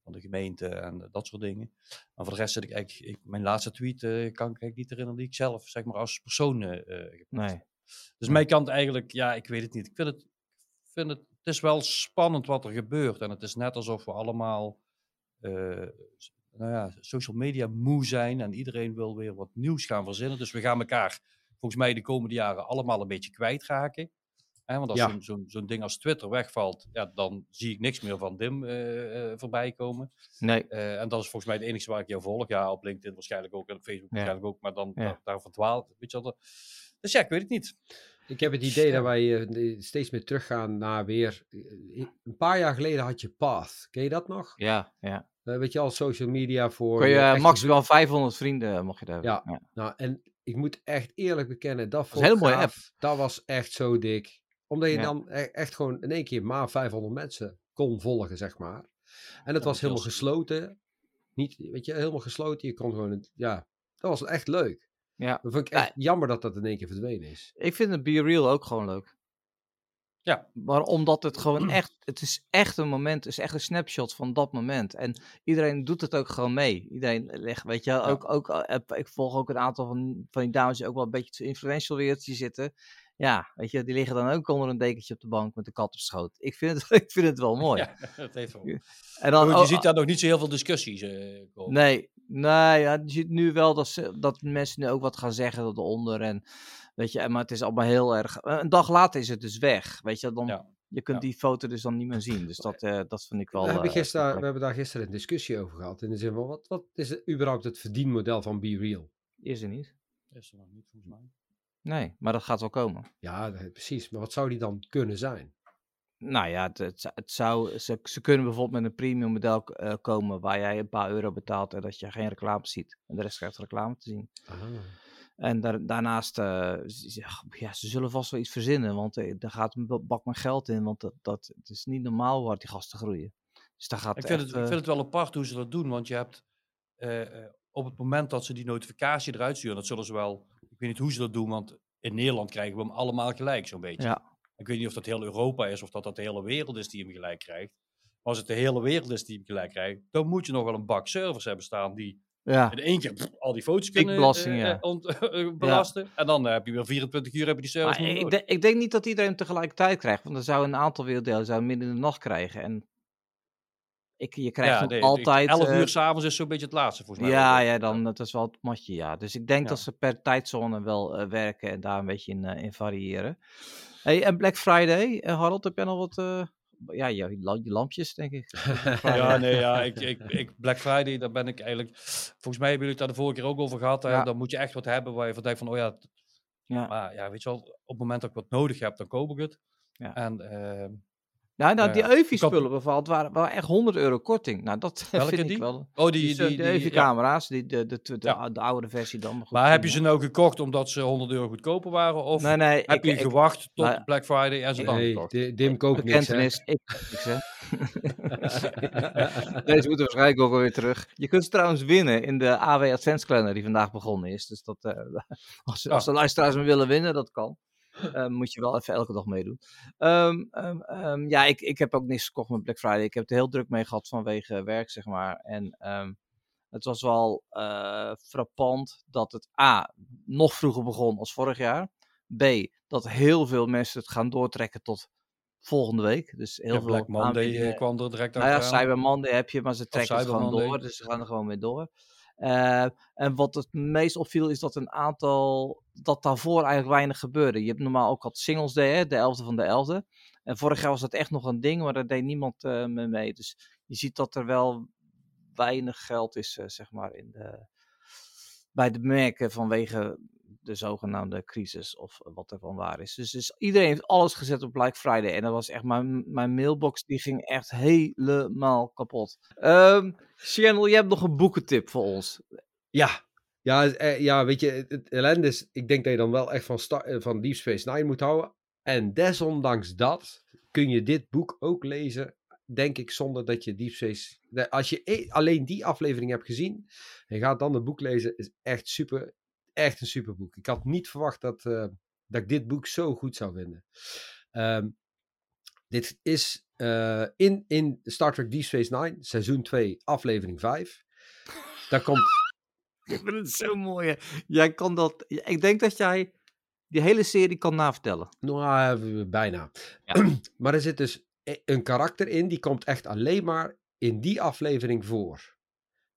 van de gemeente en eh, dat soort dingen. Maar voor de rest zit ik eigenlijk, ik, mijn laatste tweet eh, kan ik eigenlijk niet herinneren die ik zelf, zeg maar, als persoon eh gepost Nee. Dus mijn kant eigenlijk, ja, ik weet het niet. Ik vind het, vind het, het is wel spannend wat er gebeurt. En het is net alsof we allemaal, nou ja, social media moe zijn. En iedereen wil weer wat nieuws gaan verzinnen. Dus we gaan elkaar volgens mij de komende jaren allemaal een beetje kwijtraken. Hè, want als Ja. zo'n ding als Twitter wegvalt, ja, dan zie ik niks meer van Dim eh, eh, voorbij komen. Nee. Eh, en dat is volgens mij het enige waar ik jou volg. Ja, op LinkedIn waarschijnlijk ook en op Facebook Ja. waarschijnlijk ook. Maar dan Ja. daar, daar verdwaalt, weet je wel. Dus ja, ik weet het niet. Ik heb het idee dat wij eh, steeds meer teruggaan naar weer... Een paar jaar geleden had je Path. Ken je dat nog? Ja, ja. Eh, weet je al, social media voor... Kun je maximaal 500 vrienden mocht je daar hebben. Ja. Nou, en ik moet echt eerlijk bekennen, dat vond ik hele mooie gaaf. Dat was echt zo dik. Omdat je Ja. dan e- echt gewoon in één keer maar 500 mensen kon volgen, zeg maar. En het Ja, was helemaal gesloten. Niet, weet je, helemaal gesloten. Je kon gewoon, het- ja, dat was echt leuk. Ja. Dat vond ik Ja. echt jammer dat dat in één keer verdwenen is. Ik vind het Be Real ook gewoon leuk. Ja. Maar omdat het gewoon echt, het is echt een moment, het is echt een snapshot van dat moment. En iedereen doet het ook gewoon mee. Iedereen legt, weet je, ook, ook, eh, ik volg ook een aantal van, van die dames die ook wel een beetje te influential wereldje zitten. Ja, weet je, die liggen dan ook onder een dekentje op de bank met de kat op schoot. Ik vind het, <laughs> ik vind het wel <laughs> mooi. Ja, dat heeft wel. En dan, goed, oh, je ziet daar nog niet zo heel veel discussies eh, komen. Nee, nee ja, je ziet nu wel dat, ze, dat mensen nu ook wat gaan zeggen eronder. En, weet je, maar het is allemaal heel erg. Een dag later is het dus weg. Weet je, dan, Ja, je kunt ja. die foto dus dan niet meer zien. Dus dat, eh, dat vind ik wel. we, hebben eh, gisteren, we hebben daar gisteren een discussie over gehad. In de zin van, wat, wat is het, überhaupt het verdienmodel van Be Real? Is er niet? is er nog niet volgens mij. Nee, maar dat gaat wel komen. Ja, precies. Maar wat zou die dan kunnen zijn? Nou ja, het, het, zou- het zou, ze, ze kunnen bijvoorbeeld met een premium model eh, komen waar jij een paar euro betaalt en dat je geen reclame ziet. En de rest krijgt reclame te zien. Ah. En daar, daarnaast, eh, ja, ze zullen vast wel iets verzinnen, want daar gaat een ba- bak met geld in, want dat, dat, het is niet normaal waar die gasten groeien. Dus daar gaat Ik vind, echt, het, ik vind het wel apart hoe ze dat doen, want je hebt eh, eh, op het moment dat ze die notificatie eruit sturen, dat zullen ze wel, weet niet hoe ze dat doen, want in Nederland krijgen we hem allemaal gelijk zo'n beetje. ja, Ik weet niet of dat heel Europa is of dat dat de hele wereld is die hem gelijk krijgt. Maar als het de hele wereld is die hem gelijk krijgt, dan moet je nog wel een bak servers hebben staan die ja, in één keer pff, al die foto's kunnen Pikbelasting, eh, eh, <laughs> eh, belasten. En dan heb je weer 24 uur heb je die servers maar ik, ik denk niet dat iedereen hem tegelijkertijd krijgt, want er zou een aantal werelddelen zou midden in de nacht krijgen. En ik, je krijgt nee, ik- altijd... 11 eh, uur s'avonds is zo'n beetje het laatste volgens mij. Ja, ja, dan dat is wel het matje, ja. Dus ik denk Ja. dat ze per tijdzone wel eh, werken en daar een beetje in, eh, in variëren. Hey, en Black Friday, Harold, heb jij nog wat... ja, je, je la- je lampjes, denk ik. <laughs> Ja, nee, ja, <laughs> ik, ik, ik, Black Friday, daar ben ik eigenlijk... Volgens mij hebben jullie het daar de vorige keer ook over gehad. hè, Ja. Dan moet je echt wat hebben waar je van denkt van, oh ja, Ja. maar ja, weet je wel, op het moment dat ik wat nodig heb, dan koop ik het. Ja. En ehm, Ja, nou, die ja. EUFI-spullen bijvoorbeeld waren, waren echt 100 euro korting. Nou, dat <laughs> Welke vind ik die? wel. oh, Die, die, die, die, de ja. EUFI-camera's, die, de, de, de, de, Ja. ou- de oudere versie dan. Maar, goed, Maar heb je ze nou gekocht omdat ze 100 euro goedkoper waren? Of Nee, nee, heb ik, je ik, gewacht tot nou, Black Friday en ze dan Nee, gekocht? Di- Dim koopt niks, hè? ik niks, hè. <laughs> Deze moeten waarschijnlijk ook wel weer terug. Je kunt ze trouwens winnen in de AW Adventskalender die vandaag begonnen is. Dus dat, eh, <laughs> als, als de luisteraars me willen winnen, dat kan. Eh, moet je wel even elke dag meedoen. Ehm, ehm, ehm, ja, ik, ik heb ook niks gekocht met Black Friday. Ik heb het heel druk mee gehad vanwege werk, zeg maar. En ehm, het was wel eh, frappant dat het A, nog vroeger begon als vorig jaar. B, dat heel veel mensen het gaan doortrekken tot volgende week. Dus heel Ja, veel Black Monday eh, kwam er direct nou ja. Cyber Monday heb je, maar ze trekken het gewoon Monday. door. Dus ze gaan er gewoon mee door. Eh, en wat het meest opviel is dat een aantal, dat daarvoor eigenlijk weinig gebeurde. Je hebt normaal ook al Singles Day, hè, de 11e van de 11e. En vorig jaar was dat echt nog een ding, maar daar deed niemand eh, mee mee. Dus je ziet dat er wel weinig geld is, eh, zeg maar, in de, bij de merken vanwege de zogenaamde crisis of wat ervan waar is. Dus, dus iedereen heeft alles gezet op Black Friday. En dat was echt, mijn, mijn mailbox die ging echt helemaal kapot. Ehm Channel, je hebt nog een boekentip voor ons. Ja. Ja, eh, ja, weet je, het, ellende is, ik denk dat je dan wel echt van, eh, van Deep Space Nine moet houden. En desondanks dat kun je dit boek ook lezen, denk ik, zonder dat je Deep Space... Als je e- alleen die aflevering hebt gezien en gaat dan het boek lezen, is echt super, echt een super boek. Ik had niet verwacht dat, eh, dat ik dit boek zo goed zou vinden. Ehm, dit is eh, in, in Star Trek Deep Space Nine, seizoen 2, aflevering 5. Daar komt... Ik vind het zo mooi. hè. Jij kan dat. Ik denk dat jij die hele serie kan navertellen. Nou, eh, bijna. <clears throat> maar er zit dus e- een karakter in, die komt echt alleen maar in die aflevering voor.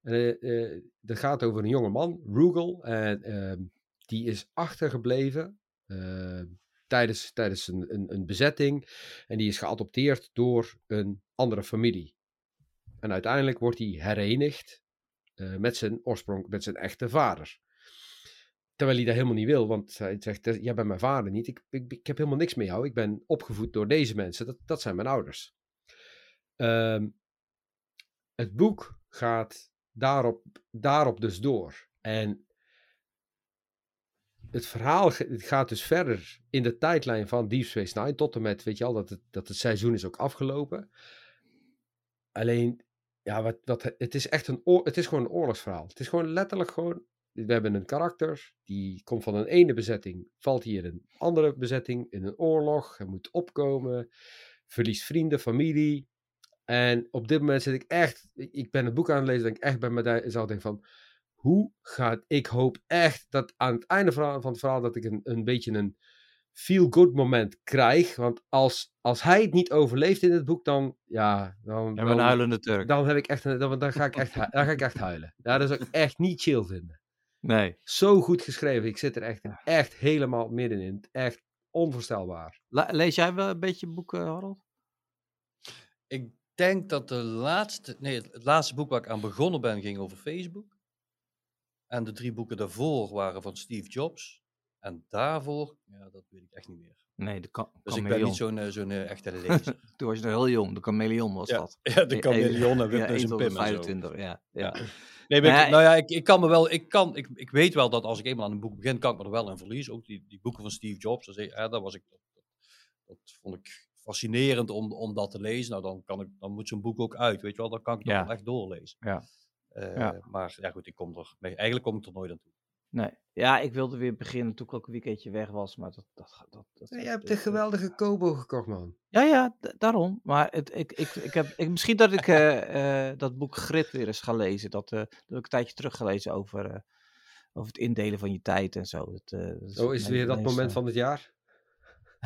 Eh, eh, dat gaat over een jonge man, Rugal, en ehm, die is achtergebleven eh, tijdens, tijdens een, een, bezetting. En die is geadopteerd door een andere familie. En uiteindelijk wordt hij herenigd eh, met zijn oorsprong, met zijn echte vader. Terwijl hij dat helemaal niet wil, want hij zegt, "Eh, jij bent mijn vader niet, ik, ik, ik heb helemaal niks met jou, ik ben opgevoed door deze mensen, dat, dat zijn mijn ouders. Ehm, het boek gaat daarop, daarop dus door. En het verhaal gaat dus verder in de tijdlijn van Deep Space tot en met, weet je al, dat het, dat het seizoen is ook afgelopen. Alleen, ja, wat, wat, het is echt een, het is gewoon een oorlogsverhaal. Het is gewoon letterlijk gewoon, we hebben een karakter, die komt van een ene bezetting, valt hier in een andere bezetting, in een oorlog, hij moet opkomen, verliest vrienden, familie. En op dit moment zit ik echt, ik- ben het boek aan het lezen, denk ik echt bij mezelf denk van, hoe gaat, ik hoop echt dat aan het einde van van het verhaal dat ik een, een beetje een feel-good moment krijg. Want als, als hij het niet overleeft in het boek, dan, ja, dan, En we een dan, huilende Turk. dan, heb ik echt, een- dan, dan, ga ik echt, dan ga ik echt huilen. Ja, dat zou ik <laughs> echt niet chill vinden. Nee. Zo goed geschreven. Ik zit er echt, echt helemaal middenin. Echt onvoorstelbaar. Lees jij wel een beetje boeken, Harold? Ik denk dat de laatste, nee, het, laatste boek waar ik aan begonnen ben ging over Facebook. En de drie boeken daarvoor waren van Steve Jobs. En daarvoor, ja, dat weet ik echt niet meer. Nee, de ka Dus ik ben niet zo'n eh, zo'n eh, echte <laughs> lezer. Toen was je nog heel jong. De chameleon was ja, dat. <laughs> ja, de E- chameleon en ja, Witness 1 en tot de Pim en zo. 25, ja. ja. Ja. Nee, maar ik- nou ja, ik, ik kan me wel, ik, kan, ik, ik weet wel dat als ik eenmaal aan een boek begin, kan ik me er wel in verliezen. Ook die, die boeken van Steve Jobs, ja, dat, was ik, dat vond ik fascinerend om, om dat te lezen. Nou, dan, kan ik, dan moet zo'n boek ook uit, weet je wel. Dan kan ik het Ja. wel echt doorlezen. Ja. Eh, Ja. Maar ja, goed, ik kom er, eigenlijk kom ik er nooit aan toe. Nee. Ja, ik wilde weer beginnen toen ik ook een weekendje weg was. Maar dat... dat, dat, dat je hebt een geweldige Kobo gekocht, man. Ja, ja, daarom. Maar het, ik, ik, ik heb, ik, misschien dat ik eh, eh, dat boek Grit weer eens ga lezen. Dat, eh, dat heb ik een tijdje teruggelezen over, eh, over het indelen van je tijd en zo. Dat, eh, dat Oh, is het weer dat moment eh, van het jaar?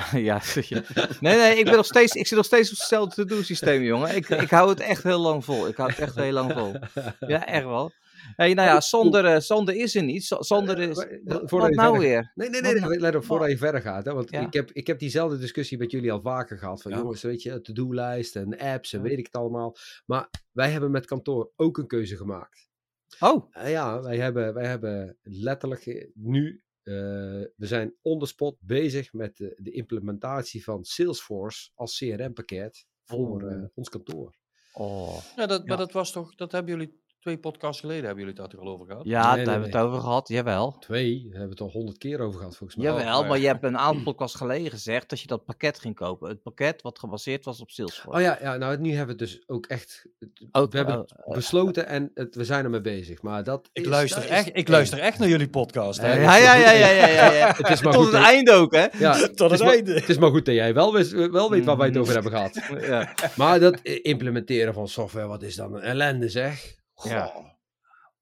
<laughs> ja. Nee, nee, ik, ben nog steeds, ik zit nog steeds op hetzelfde to-do systeem, jongen. Ik, ik hou het echt heel lang vol. Ik hou het echt heel lang vol. Ja, echt wel. Hey, nou ja, Sander, eh, Sander is er niet. Sander is... Eh, eh, Wat, nou weer? Nee, nee, nee, nou- nee let op voordat wat? je verder gaat. Hè? Want Ja. ik, heb, ik heb diezelfde discussie met jullie al vaker gehad. Van Ja. jongens, weet je, to-do-lijst en apps en weet ik het allemaal. Maar wij hebben met kantoor ook een keuze gemaakt. Oh, Eh, ja, wij hebben, wij hebben letterlijk nu, we zijn on the spot bezig met de, de implementatie van Salesforce als CRM-pakket voor Oh. eh, ons kantoor. oh. Ja, dat, Ja. Maar dat was toch, dat hebben jullie twee podcasts geleden, hebben jullie het daar al over gehad? Ja, Nee, daar nee, hebben we het over gehad. Jawel. Twee, daar hebben we het al honderd keer over gehad volgens mij. Jawel, ja. maar je hebt een aantal podcasts geleden gezegd dat je dat pakket ging kopen. Het pakket wat gebaseerd was op Salesforce. Oh ja, ja, nou nu hebben we het dus ook echt, Ook, we hebben oh, het besloten en het, we zijn ermee bezig. Maar dat Ik is- luister, dat is echt, ik luister echt naar jullie podcast. Hè? Ja, ja, ja, ja, ja, ja. <laughs> Het is maar Tot goed het dat- einde ook, hè? Ja, <laughs> Tot het, het is maar, einde. het is maar goed dat jij wel, wist, wel weet waar wij het over hebben gehad. <laughs> Ja. Maar dat implementeren van software, wat is dan een ellende zeg. Goh, Ja.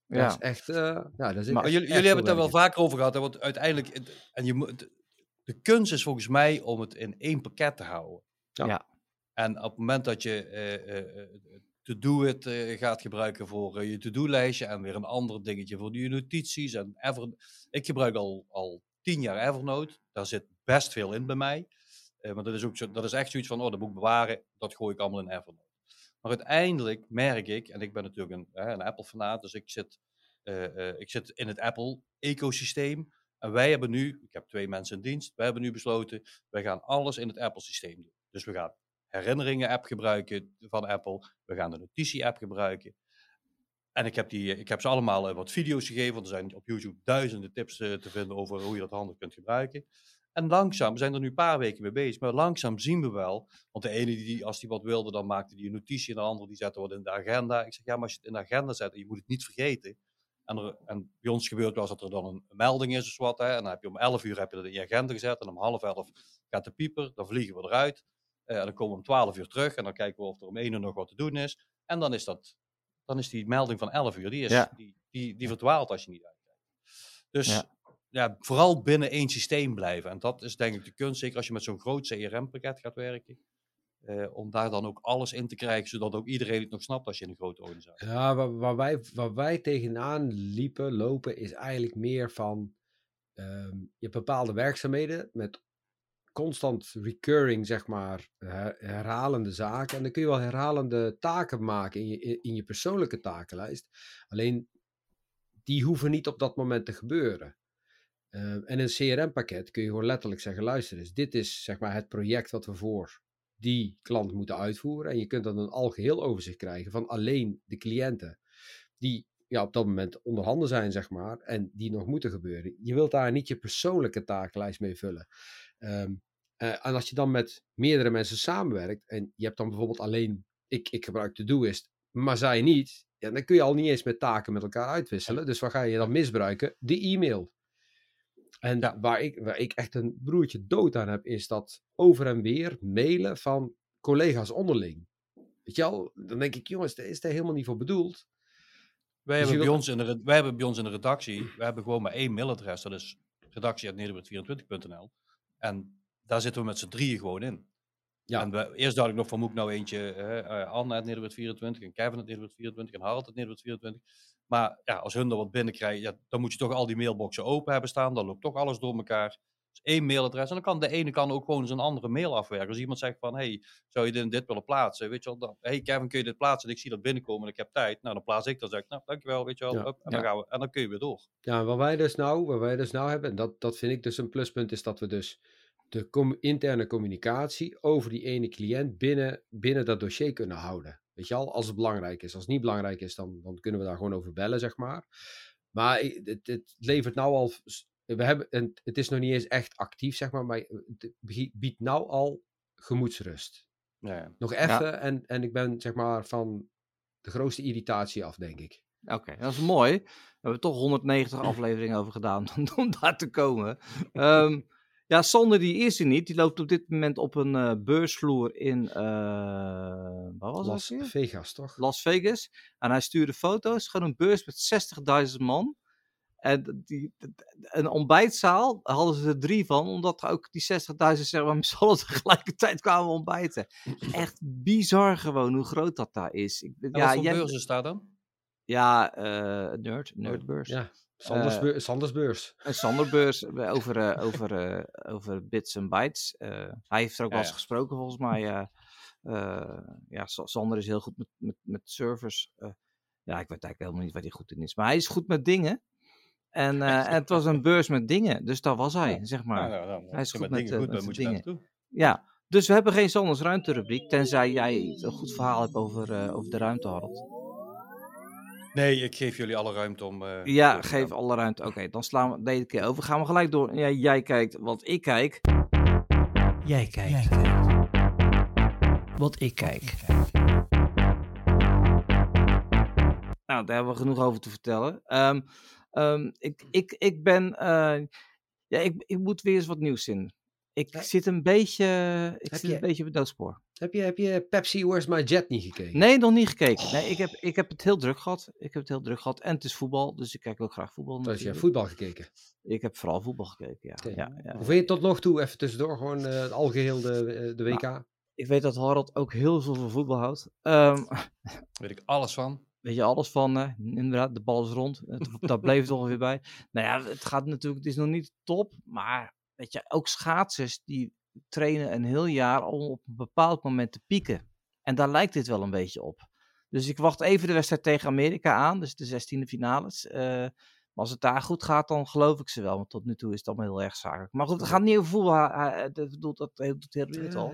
Dat Ja. is echt, eh, ja, dat is Maar echt- jullie, echt jullie hebben het daar wel vaker over gehad. Hè? Want uiteindelijk, het- en je moet, de kunst is volgens mij om het in één pakket te houden. Ja. Ja. En op het moment dat je eh, eh, eh, To-Do-it gaat gebruiken voor je to-do-lijstje en weer een ander dingetje voor je notities. En Ever, ik gebruik al, al tien jaar Evernote. Daar zit best veel in bij mij. Maar dat is, ook zo, dat is echt zoiets van, oh, dat moet ik bewaren. Dat gooi ik allemaal in Evernote. Maar uiteindelijk merk ik, en ik ben natuurlijk een, een Apple-fanaat, dus ik zit, eh, eh, ik zit in het Apple-ecosysteem. En wij hebben nu, ik heb twee mensen in dienst, wij hebben nu besloten, wij gaan alles in het Apple-systeem doen. Dus we gaan herinneringen-app gebruiken van Apple, we gaan de notitie-app gebruiken. En ik heb, die, ik heb ze allemaal eh, wat video's gegeven, want er zijn op YouTube duizenden tips eh, te vinden over hoe je dat handig kunt gebruiken. En langzaam, we zijn er nu een paar weken mee bezig, maar langzaam zien we wel, want de ene, die, als die wat wilde, dan maakte die een notitie en de andere die zette wat in de agenda. Ik zeg, ja, maar als je het in de agenda zet en je moet het niet vergeten. En, er, en bij ons gebeurt wel eens dat er dan een melding is of wat, hè, en dan heb je om 11 uur heb je dat in je agenda gezet en om half 11 gaat de pieper, dan vliegen we eruit. Eh, en dan komen we om 12 uur terug en dan kijken we of er om 1 uur nog wat te doen is. En dan is, dat, dan is die melding van 11 uur, die, is, Ja. die, die, die verdwaalt als je niet uitkijkt. Dus Ja. Ja. vooral binnen één systeem blijven. En dat is denk ik de kunst, zeker als je met zo'n groot CRM-pakket gaat werken. eh, om daar dan ook alles in te krijgen, zodat ook iedereen het nog snapt als je in een grote organisatie Ja, waar, waar, wij, waar wij tegenaan liepen, lopen, is eigenlijk meer van ehm, je bepaalde werkzaamheden met constant recurring, zeg maar, her- herhalende zaken. En dan kun je wel herhalende taken maken in je, in je persoonlijke takenlijst. Alleen, die hoeven niet op dat moment te gebeuren. Ehm, en een CRM-pakket kun je gewoon letterlijk zeggen, luister eens, dit is zeg maar het project wat we voor die klant moeten uitvoeren. En je kunt dan een algeheel overzicht krijgen van alleen de cliënten die ja, op dat moment onderhanden zijn, zeg maar, en die nog moeten gebeuren. Je wilt daar niet je persoonlijke takenlijst mee vullen. Ehm, eh, en als je dan met meerdere mensen samenwerkt en je hebt dan bijvoorbeeld alleen, ik, ik gebruik Todoist, maar zij niet, ja, dan kun je al niet eens met taken met elkaar uitwisselen. Dus waar ga je dan misbruiken? De e-mail. En waar, ik, waar ik echt een broertje dood aan heb, is dat over en weer mailen van collega's onderling. Weet je al, dan denk ik, jongens, daar is daar helemaal niet voor bedoeld. Wij, Dus hebben bij ons in de, wij hebben bij ons in de redactie, we hebben gewoon maar één mailadres, dat is redactie.nederland24.nl. En daar zitten we met z'n drieën gewoon in. Ja. En we, eerst dacht ik nog van, moet ik nou eentje, eh, Anne uit Nederland24 en Kevin uit Nederland24 en Harald uit Nederland24. Maar ja, als hun er wat binnenkrijgen, ja, dan moet je toch al die mailboxen open hebben staan, dan loopt toch alles door elkaar. Dus één mailadres en dan kan de ene kan ook gewoon zijn andere mail afwerken. Als iemand zegt van, hey, zou je dit, en dit willen plaatsen? Weet je wel, dan, hey Kevin, kun je dit plaatsen? En ik zie dat binnenkomen en ik heb tijd. Nou, dan plaats ik dat, zeg ik, nou, dankjewel, weet je wel. Ja. en, dan gaan we, en dan kun je weer door. Ja, wat wij dus nou, wat wij dus nou hebben, en dat, dat vind ik dus een pluspunt, is dat we dus de com- interne communicatie over die ene cliënt binnen, binnen dat dossier kunnen houden. Weet je al, als het belangrijk is. Als het niet belangrijk is, dan, dan kunnen we daar gewoon over bellen, zeg maar. Maar het, het levert nou al, we hebben, en het is nog niet eens echt actief, zeg maar, maar het bie- biedt nou al gemoedsrust. Ja. Nog even, en, en ik ben zeg maar van de grootste irritatie af, denk ik. Oké, dat is mooi. We hebben toch 190 <clears throat> afleveringen over gedaan om, daar te komen. Ehm, ja, Sander die is er niet. Die loopt op dit moment op een eh, beursvloer in, eh waar was Las dat? Vegas, toch? Las Vegas. En hij stuurde foto's. Gewoon een beurs met 60.000 man. En die, een ontbijtzaal hadden ze er drie van, omdat ook die 60.000 zeg maar <laughs> met allen tegelijkertijd kwamen ontbijten. <laughs> Echt bizar gewoon hoe groot dat daar is. Ik, En ja, wat voor jij- daar dan? ja, eh, nerd, nerdbeurs. Ja, Sanders, Eh, beur- Sanders beurs. Een Sanderbeurs eh, over, eh, over, over bits en bytes. Hij heeft er ook wel eens gesproken volgens mij. eh, ja, Sa- Sander is heel goed met, met, met servers. Ja, ik weet eigenlijk helemaal niet waar hij goed in is. Maar hij is goed met dingen. En, <laughs> en het was een beurs met dingen. Dus daar was hij, zeg maar. Ja, nou, nou, Hij is goed met met, dingen goed met je naartoe. Ja, dus we hebben geen Sanders ruimterubriek. Tenzij jij een goed verhaal hebt over, over de ruimte, Harold. Nee, ik geef jullie alle ruimte om... eh, Ja, geef alle ruimte. Oké, dan slaan we deze keer over. Gaan we gelijk door. Ja, jij kijkt wat ik kijk. Jij kijkt. Wat ik kijk. Nou, daar hebben we genoeg over te vertellen. Ehm, ehm, ik, ik, ik ben. eh, ja, ik, ik moet weer eens wat nieuws in. Ik zit een beetje. Ik heb zit je- een beetje op het doodspoor. Heb je, heb je Pepsi Where's My Jet niet gekeken? Nee, nog niet gekeken. Nee, ik heb, ik heb het heel druk gehad. Ik heb het heel druk gehad. En het is voetbal, dus ik kijk ook graag voetbal. Heb je voetbal gekeken. Ik heb vooral voetbal gekeken, ja. Oké. ja, ja. Hoe vind je tot nog toe, even tussendoor, gewoon eh, het algeheel de, eh, de WK? Ik weet dat Harold ook heel veel van voetbal houdt. Ehm, <laughs> Weet ik alles van. weet je alles van, eh, inderdaad, de bal is rond. Het, daar bleef het ongeveer bij. Nou ja, het gaat natuurlijk, het is nog niet top, maar weet je, ook schaatsers die trainen een heel jaar om op een bepaald moment te pieken. En daar lijkt dit wel een beetje op. Dus ik wacht even de wedstrijd tegen Amerika aan, dus de 16e finales. Eh, maar als het daar goed gaat, dan geloof ik ze wel. Want tot nu toe is het allemaal heel erg zakelijk. Maar goed, we gaan niet over voetbal. ha- Dat dat doet de hele wereld al.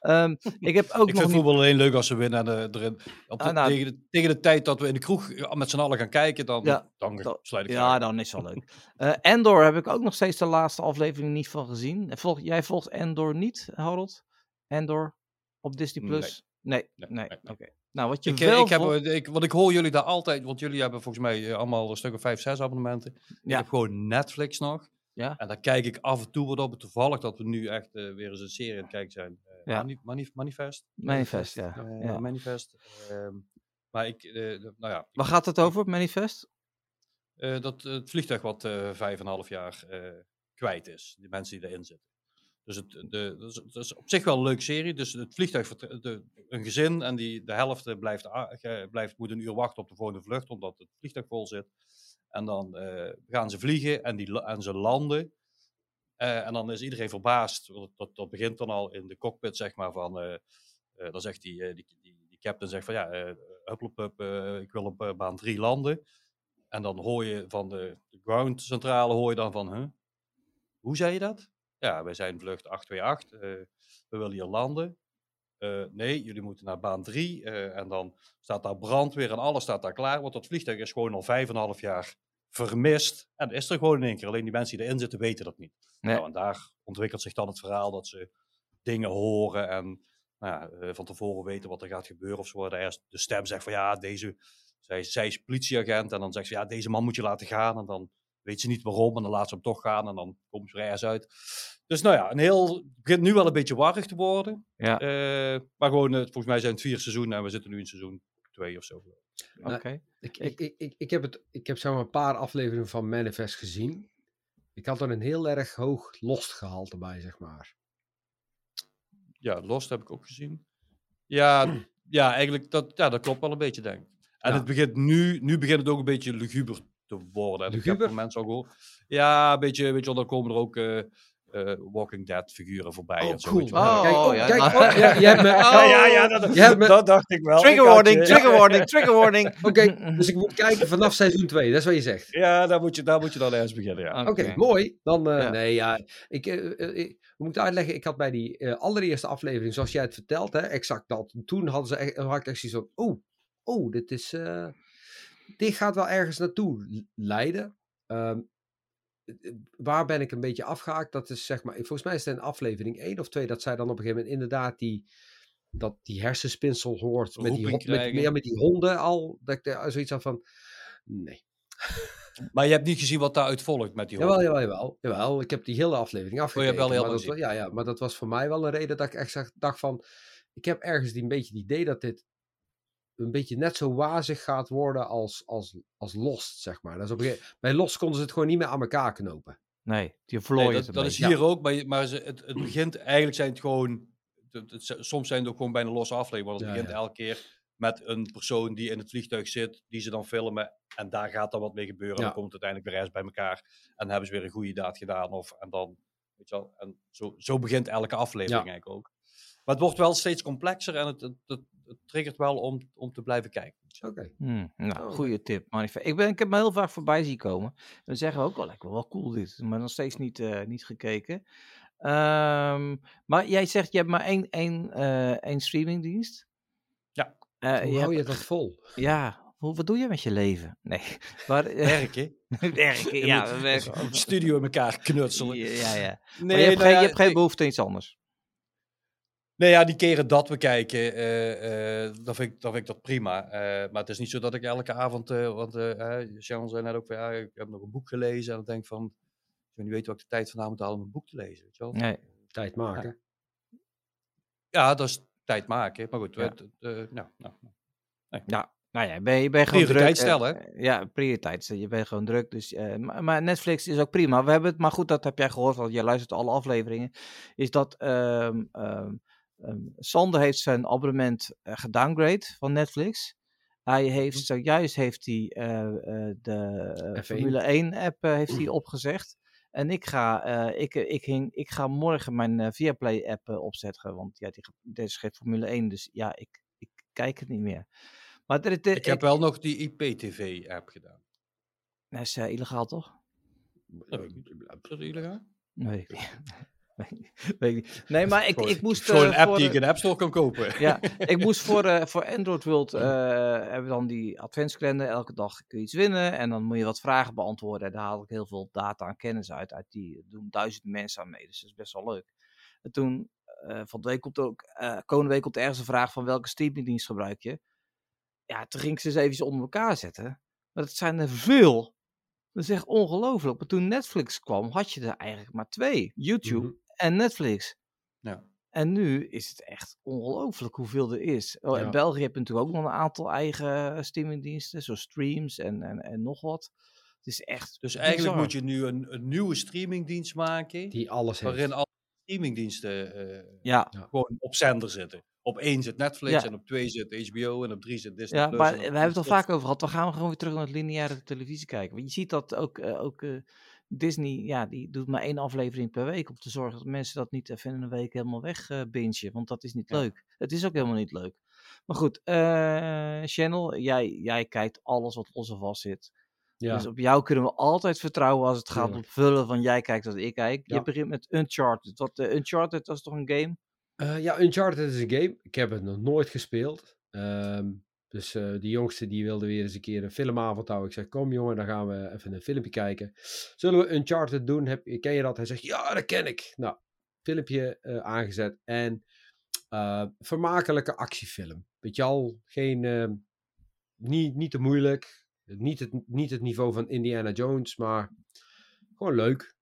Ehm, ik heb <laughs> ook ik nog vind voetbal alleen leuk als ze winnen. En, eh, erin, op de- Ah, nou- tegen, de, tegen de tijd dat we in de kroeg eh, met z'n allen gaan kijken, dan, Ja, dan sluit ik Ja, dan is het wel leuk. Eh Endor heb ik ook nog steeds de laatste aflevering niet van gezien. Volg, jij volgt Endor niet, Harold? Endor op Disney. Plus? Nee, nee, Nee, nee, nee. oké. Nou, wat je Ik, eh, wel ik heb, eh, ik, want ik hoor jullie daar altijd, want jullie hebben volgens mij eh, allemaal een stuk of vijf, zes abonnementen. Ik Ja. heb gewoon Netflix nog. Ja. En daar kijk ik af en toe wat op. Toevallig dat we nu echt weer eens een serie aan het kijken zijn. Eh, Ja. Mani- Mani- Manifest. Manifest, ja. Ja. Manifest. Ehm, maar ik, de- nou ja, Waar gaat het over, Manifest? dat het vliegtuig wat vijf en een half jaar kwijt is. Die mensen die erin zitten. Dus het, de, dat, is, op zich wel een leuke serie. Dus het vliegtuig, de, een gezin en die, de helft eh, blijft, blijft, moet een uur wachten op de volgende vlucht, omdat het vliegtuig vol zit. En dan eh, gaan ze vliegen en, die, en ze landen. Eh, en dan is iedereen verbaasd. Dat, begint dan al in de cockpit, zeg maar, van... dan zegt die, die, die, die captain zegt van ja, eh, ik wil op baan 3 landen. En dan hoor je van de, de groundcentrale, hoor je dan van, hoe zei je dat? Ja, wij zijn vlucht 828, eh, we willen hier landen. Eh, nee, jullie moeten naar baan 3 eh, en dan staat daar brandweer en alles staat daar klaar, want dat vliegtuig is gewoon al vijf en een half jaar vermist. En is er gewoon in één keer, alleen die mensen die erin zitten weten dat niet. Nee. Nou, en daar ontwikkelt zich dan het verhaal dat ze dingen horen en nou ja, van tevoren weten wat er gaat gebeuren of zo. De, eerst- de stem zegt van ja, deze, zij, zij is politieagent. En dan zegt ze ja, deze man moet je laten gaan. En dan weet ze niet waarom. En dan laat ze hem toch gaan. En dan komt ze er ergens uit. Dus nou ja, een heel, het begint nu wel een beetje warrig te worden. Ja. Eh, maar gewoon, eh, volgens mij zijn het vier seizoenen. En we zitten nu in seizoen twee of zo. Oké. Ik, ik, ik, ik, ik heb, het, ik heb zeg maar een paar afleveringen van Manifest gezien. Ik had er een heel erg hoog lost gehalte bij, zeg maar. Ja, Lost heb ik ook gezien. Ja, <clears throat> ja eigenlijk, dat, ja, dat klopt wel een beetje, denk ik. En Ja. het begint nu, nu begint het ook een beetje luguber te worden. En ik heb mensen al gehoord. Ja, een beetje, weet je wel, dan komen er ook eh, eh, Walking Dead figuren voorbij. Oh, en zo, cool. wel. Oh, kijk, oh, ja. kijk, oh, ja, je hebt me... Ja, ja, ja, dat, Je hebt me- dat dacht ik wel. Trigger warning, trigger warning, trigger warning. <laughs> Oké, dus ik moet kijken vanaf seizoen 2, dat is wat je zegt. Ja, daar moet je, daar moet je dan ergens beginnen, ja. Oké, mooi. Dan, eh, Ja. nee, ja. Ik, ik- uitleggen? Ik had bij die allereerste aflevering, zoals jij het vertelt, hè, exact dat. Toen hadden ze echt, had ik echt zoiets van, oh, oh, dit is, eh, dit gaat wel ergens naartoe leiden. Ehm, eh, waar ben ik een beetje afgehaakt? Dat is zeg maar, volgens mij is het in aflevering 1 of 2 dat zij dan op een gegeven moment inderdaad die, dat die hersenspinsel hoort met die, met, ja, met die honden al. Dat ik daar zoiets had van, nee. Maar je hebt niet gezien wat daaruit volgt met die Jawel, hond. jawel, jawel, jawel. Ik heb die hele aflevering hebt afgekeken. wel maar helemaal dat, wa- gezien. ja, ja, maar dat was voor mij wel een reden dat ik echt dacht van... Ik heb ergens die, een beetje het idee dat dit een beetje net zo wazig gaat worden als, als, als Lost, zeg maar. Dat is op een gegeven- bij Lost konden ze het gewoon niet meer aan elkaar knopen. Nee, die Nee, vlooien dat, het dat een is hier ook, maar, maar ze, het, het begint eigenlijk zijn het gewoon. het- het- soms zijn het ook gewoon bijna losse afleveringen. Want het Ja, begint ja. elke keer met een persoon die in het vliegtuig zit, die ze dan filmen. En daar gaat dan wat mee gebeuren. En Ja. dan komt het uiteindelijk weer ergens bij elkaar. En dan hebben ze weer een goede daad gedaan. Of, en dan, weet je wel, en zo, zo begint elke aflevering Ja. eigenlijk ook. Maar het wordt wel steeds complexer en het, het, het, het triggert wel om, om te blijven kijken. Oké. Hmm, nou, Oh, goede tip. Manifest. Ik, ben, ik heb me heel vaak voorbij zien komen. Dan zeggen we ook wel lekker, wel cool dit. Maar nog steeds niet, eh, niet gekeken. Ehm, maar jij zegt, je hebt maar één, één, eh, één streamingdienst. Ja. Eh, Hoe je hou je hebt- dat vol? <laughs> Ja, hoe, wat doe je met je leven? Nee, <laughs> maar... Werken. <laughs> werken, ja, we werken. Studio in elkaar knutselen. Ja, ja. Nee, maar je hebt, nou geen, je hebt geen behoefte aan iets anders. Nee, ja, die keren dat we kijken, eh, eh, dan, vind ik, dan vind ik dat prima. Eh, maar het is niet zo dat ik elke avond, eh, want Sharon zei net ook van ja, ik heb nog een boek gelezen en dan denk van, ik wil niet weten wat ik de tijd vandaan moet halen om een boek te lezen. Weet je wel? Nee. Tijd maken. Ja, dat is tijd maken. Maar goed, Ja. eh, nou, nou, Ja, nou ja, ben je, ben je gewoon Prioriteit druk. stellen, ja, prioriteit. stellen. Je bent gewoon druk. Dus, eh, maar, maar Netflix is ook prima. We hebben het, maar goed, dat heb jij gehoord, want jij luistert alle afleveringen. Is dat ehm, ehm, ehm, Sander heeft zijn abonnement eh, gedowngrade van Netflix. Hij heeft zojuist heeft hij, eh, eh, de F1. Formule 1 app heeft hij opgezegd. En ik ga, ik, ik, hing, ik ga morgen mijn Viaplay app opzetten. Want ja, die, is geen Formule 1, dus ja, ik, ik kijk het niet meer. Maar ik heb wel nog die IPTV-app gedaan. Dat is illegaal, toch? Dat. Is illegaal? Nee. <laughs> nee, maar ik, ik moest. Gewoon eh, app die ik in de App Store kan kopen. Ja, <laughs> ik moest voor, eh, voor Android World eh, hebben we dan die adventskalender. Elke dag kun je iets winnen en dan moet je wat vragen beantwoorden. En daar haal ik heel veel data en kennis uit. uit die doen duizend mensen aan mee, dus dat is best wel leuk. En toen, van de week komt ook, komende week komt ergens een vraag van welke streamingdienst gebruik je. Ja, toen ging ik ze eens even onder elkaar zetten. Maar dat zijn er veel. Dat is echt ongelooflijk. Maar toen Netflix kwam, had je er eigenlijk maar twee. YouTube Mhm. En Netflix. Ja. En nu is het echt ongelooflijk hoeveel er is. Oh, Ja. In België heb je natuurlijk ook nog een aantal eigen streamingdiensten, zoals streams en, en, en nog wat. Het is echt. Dus eigenlijk bizar. moet je nu een, een nieuwe streamingdienst maken, Die alles heeft. waarin alle streamingdiensten eh, Ja, gewoon op zender zitten. Op één zit Netflix Ja. en op twee zit HBO en op drie zit Disney+. ja Plus maar we hebben het al vaak over gehad. We gaan gewoon weer terug naar het lineaire televisie kijken. Want je ziet dat ook, eh, ook eh, Disney, ja, die doet maar één aflevering per week. Om te zorgen dat mensen dat niet even in een week helemaal weg eh. Want dat is niet Ja. leuk. Het is ook helemaal niet leuk. Maar goed, eh, Channel, jij, jij kijkt alles wat los en vast zit. Ja. Dus op jou kunnen we altijd vertrouwen als het gaat om vullen van jij kijkt als ik kijk. Je begint met Uncharted. Wat, eh, Uncharted, is toch een game? Ja, Uncharted is een game. Ik heb het nog nooit gespeeld. Ehm, dus eh die jongste die wilde weer eens een keer een filmavond houden. Ik zeg, kom jongen, dan gaan we even een filmpje kijken. Zullen we Uncharted doen? Heb, ken je dat? Hij zegt, ja, dat ken ik. Nou, filmpje eh, aangezet. En Eh, vermakelijke actiefilm. Weet je al, geen, eh, niet, niet te moeilijk. Niet het, niet het niveau van Indiana Jones, maar gewoon leuk.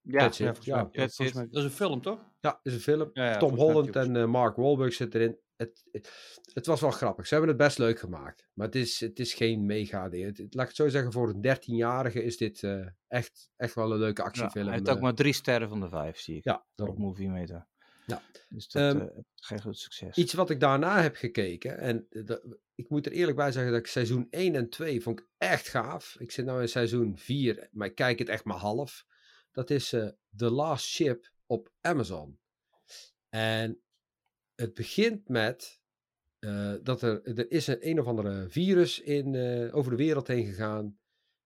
Ja, That's Ja, dat is een film, toch? ja, is een film. Ja, ja, Tom Holland en eh, Mark Wahlberg zitten erin. Het, het, het was wel grappig. Ze hebben het best leuk gemaakt. Maar het is, het is geen mega ding. Het, het- laat ik het zo zeggen, voor een 13-jarige is dit eh, echt, echt wel een leuke Ja, actiefilm. hij heeft ook eh. maar drie sterren van de vijf, zie ik. ja, op. Movie Meter. Ja. Dus dat eh, geen groot succes. Iets wat ik daarna heb gekeken, en dat- ik moet er eerlijk bij zeggen dat ik seizoen 1 en 2 vond ik echt gaaf. Ik zit nu in seizoen 4, maar ik kijk het echt maar half. Dat is The Last Ship op Amazon. En het begint met eh, dat er, er is een een of andere virus in, eh, over de wereld heen gegaan,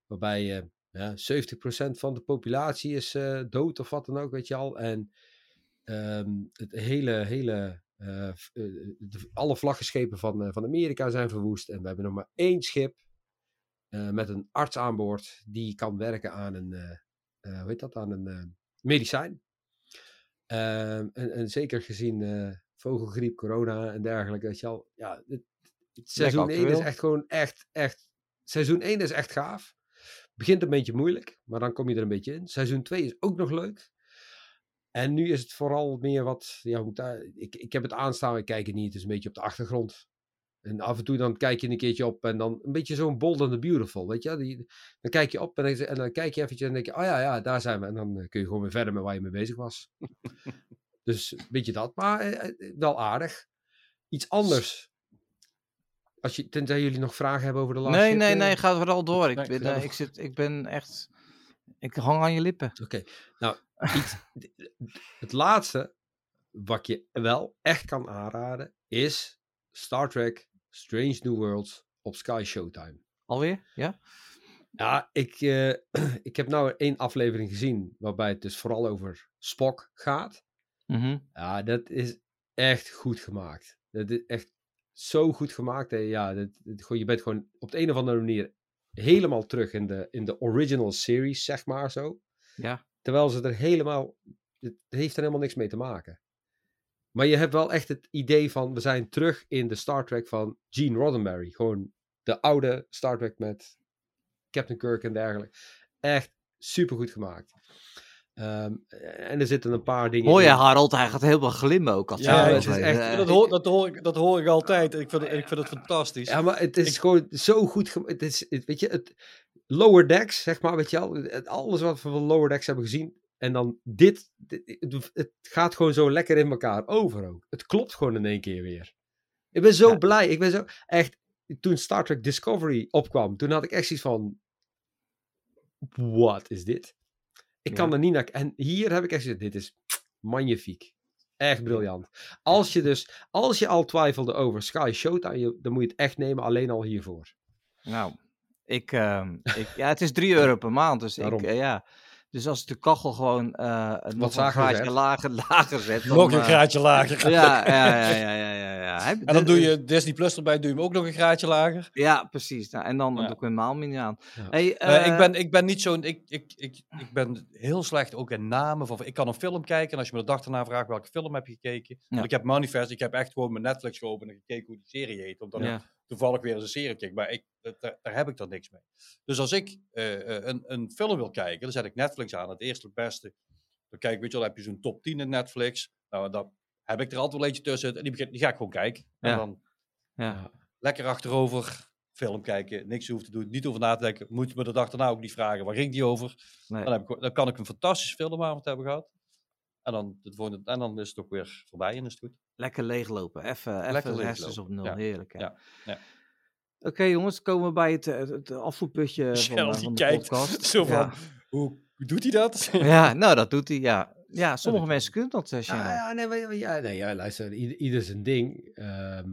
waarbij eh ja, 70% van de populatie is dood of wat dan ook, weet je al. En ehm, het hele, hele de- alle vlaggenschepen van, van Amerika zijn verwoest. En we hebben nog maar één schip met een arts aan boord die kan werken aan een, hoe heet dat, aan een medicijn. Ehm, en, zeker gezien vogelgriep, corona en dergelijke. Weet je al, ja, het, het seizoen 1 is echt gewoon echt, echt. Seizoen 1 is echt gaaf. Begint een beetje moeilijk, maar dan kom je er een beetje in. Seizoen 2 is ook nog leuk. En nu is het vooral meer wat. Ja, ik, ik, heb het aanstaan, ik kijk het niet. Het is een beetje op de achtergrond. En af en toe dan kijk je een keertje op en dan een beetje zo'n Bold and the Beautiful, weet je? Die, dan kijk je op en dan, en dan kijk je eventjes en dan denk je, oh ja, ja, daar zijn we. En dan eh, kun je gewoon weer verder met waar je mee bezig was. <laughs> dus een beetje dat, maar eh, eh, wel aardig. Iets anders. Als je, tenzij jullie nog vragen hebben over de laatste. nee, nee, nee, ga vooral door. Ik, Nee, ben, eh, ik, zit, ik ben echt... Ik hang aan je lippen. Oké, nou, iets, het laatste wat je wel echt kan aanraden is Star Trek Strange New Worlds op Sky Showtime. Alweer? Ja? Ja, ik, <clears throat> ik heb nou één aflevering gezien waarbij het dus vooral over Spock gaat. Mhm. Ja, dat is echt goed gemaakt. Dat is echt zo goed gemaakt. Hè. Ja, dat, je bent gewoon op de een of andere manier helemaal terug in de, in de original series, zeg maar zo. Ja. Terwijl ze er helemaal. Het heeft er helemaal niks mee te maken. Maar je hebt wel echt het idee van. We zijn terug in de Star Trek van Gene Roddenberry. Gewoon de oude Star Trek met Captain Kirk en dergelijke. Echt super goed gemaakt. Ehm, en er zitten een paar dingen. Hoor je in. Harold? Hij gaat helemaal glimmen ook. Als Ja, het is echt- dat, hoor, dat, hoor ik, dat hoor ik altijd. Ik vind, het- ik vind het fantastisch. Ja, maar het is Ik- gewoon zo goed. Het is, het- weet je, het Lower Decks, zeg maar, weet je al. Alles wat we van Lower Decks hebben gezien. En dan dit, dit- het, het gaat gewoon zo lekker in elkaar over ook. Het klopt gewoon in één keer weer. Ik ben zo Ja. blij. Ik ben zo, echt, toen Star Trek Discovery opkwam, toen had ik echt zoiets van, wat is dit? Ik kan Ja. er niet naar, en hier heb ik echt zoiets, dit is <tsk> magnifiek. Echt briljant. Als je dus, als je al twijfelde over Sky Showtime, dan moet je het echt nemen alleen al hiervoor. Nou, ik, ehm, ik, <laughs> ja, het is 3 euro per maand. Dus, ik, eh, ja. Dus als ik de kachel gewoon eh nog een graadje zet. lager, <laughs> lager zet. Dan, nog een eh, graadje lager. <laughs> Ja, ja, ja, ja, ja, ja. ja. Heb- En dan doe je Disney Plus erbij, doe je hem ook nog een graadje lager. Ja, precies. Nou, en dan Ja. doe ik helemaal niet aan. Ja. Hey, Eh, ik, ben, ik ben niet zo'n. Ik, ik, ik, ik ben heel slecht ook in namen. Van, ik kan een film kijken en als je me de dag daarna vraagt welke film heb je gekeken. Ja. Want ik heb Manifest, ik heb echt gewoon mijn Netflix geopend en gekeken hoe die serie heet. Omdat. Toevallig weer eens een serie kijk. Maar ik, daar, daar heb ik dan niks mee. Dus als ik eh, eh, een, een film wil kijken, dan zet ik Netflix aan. Het eerste, het beste. Dan kijk ik, weet je wel, heb je zo'n top 10 in Netflix. Nou, dan heb ik er altijd wel eentje tussen. En die, begin, die ga ik gewoon kijken. En Ja. dan Ja. lekker achterover film kijken. Niks hoeft te doen. Niet over na te denken. Moet me de dag daarna ook niet vragen. Waar ging die over? Nee. Dan, heb ik, dan kan ik een fantastische filmavond hebben gehad. En dan, het volgende, en dan is het ook weer voorbij en is het goed. Lekker leeglopen. Even, even Lekker op nul. ja. Heerlijk. Hè? Ja, ja. Oké jongens, komen we bij het, het, het afvoerputje van, eh, van de kijkt podcast. <laughs> zo van, Ja. hoe, doet hij dat? <laughs> Ja, nou dat doet hij, ja. Ja, sommige mensen kunnen dat, uh, Ja, ja, nee, ja, nee, ja, luister, ieder, ieder zijn ding. Ehm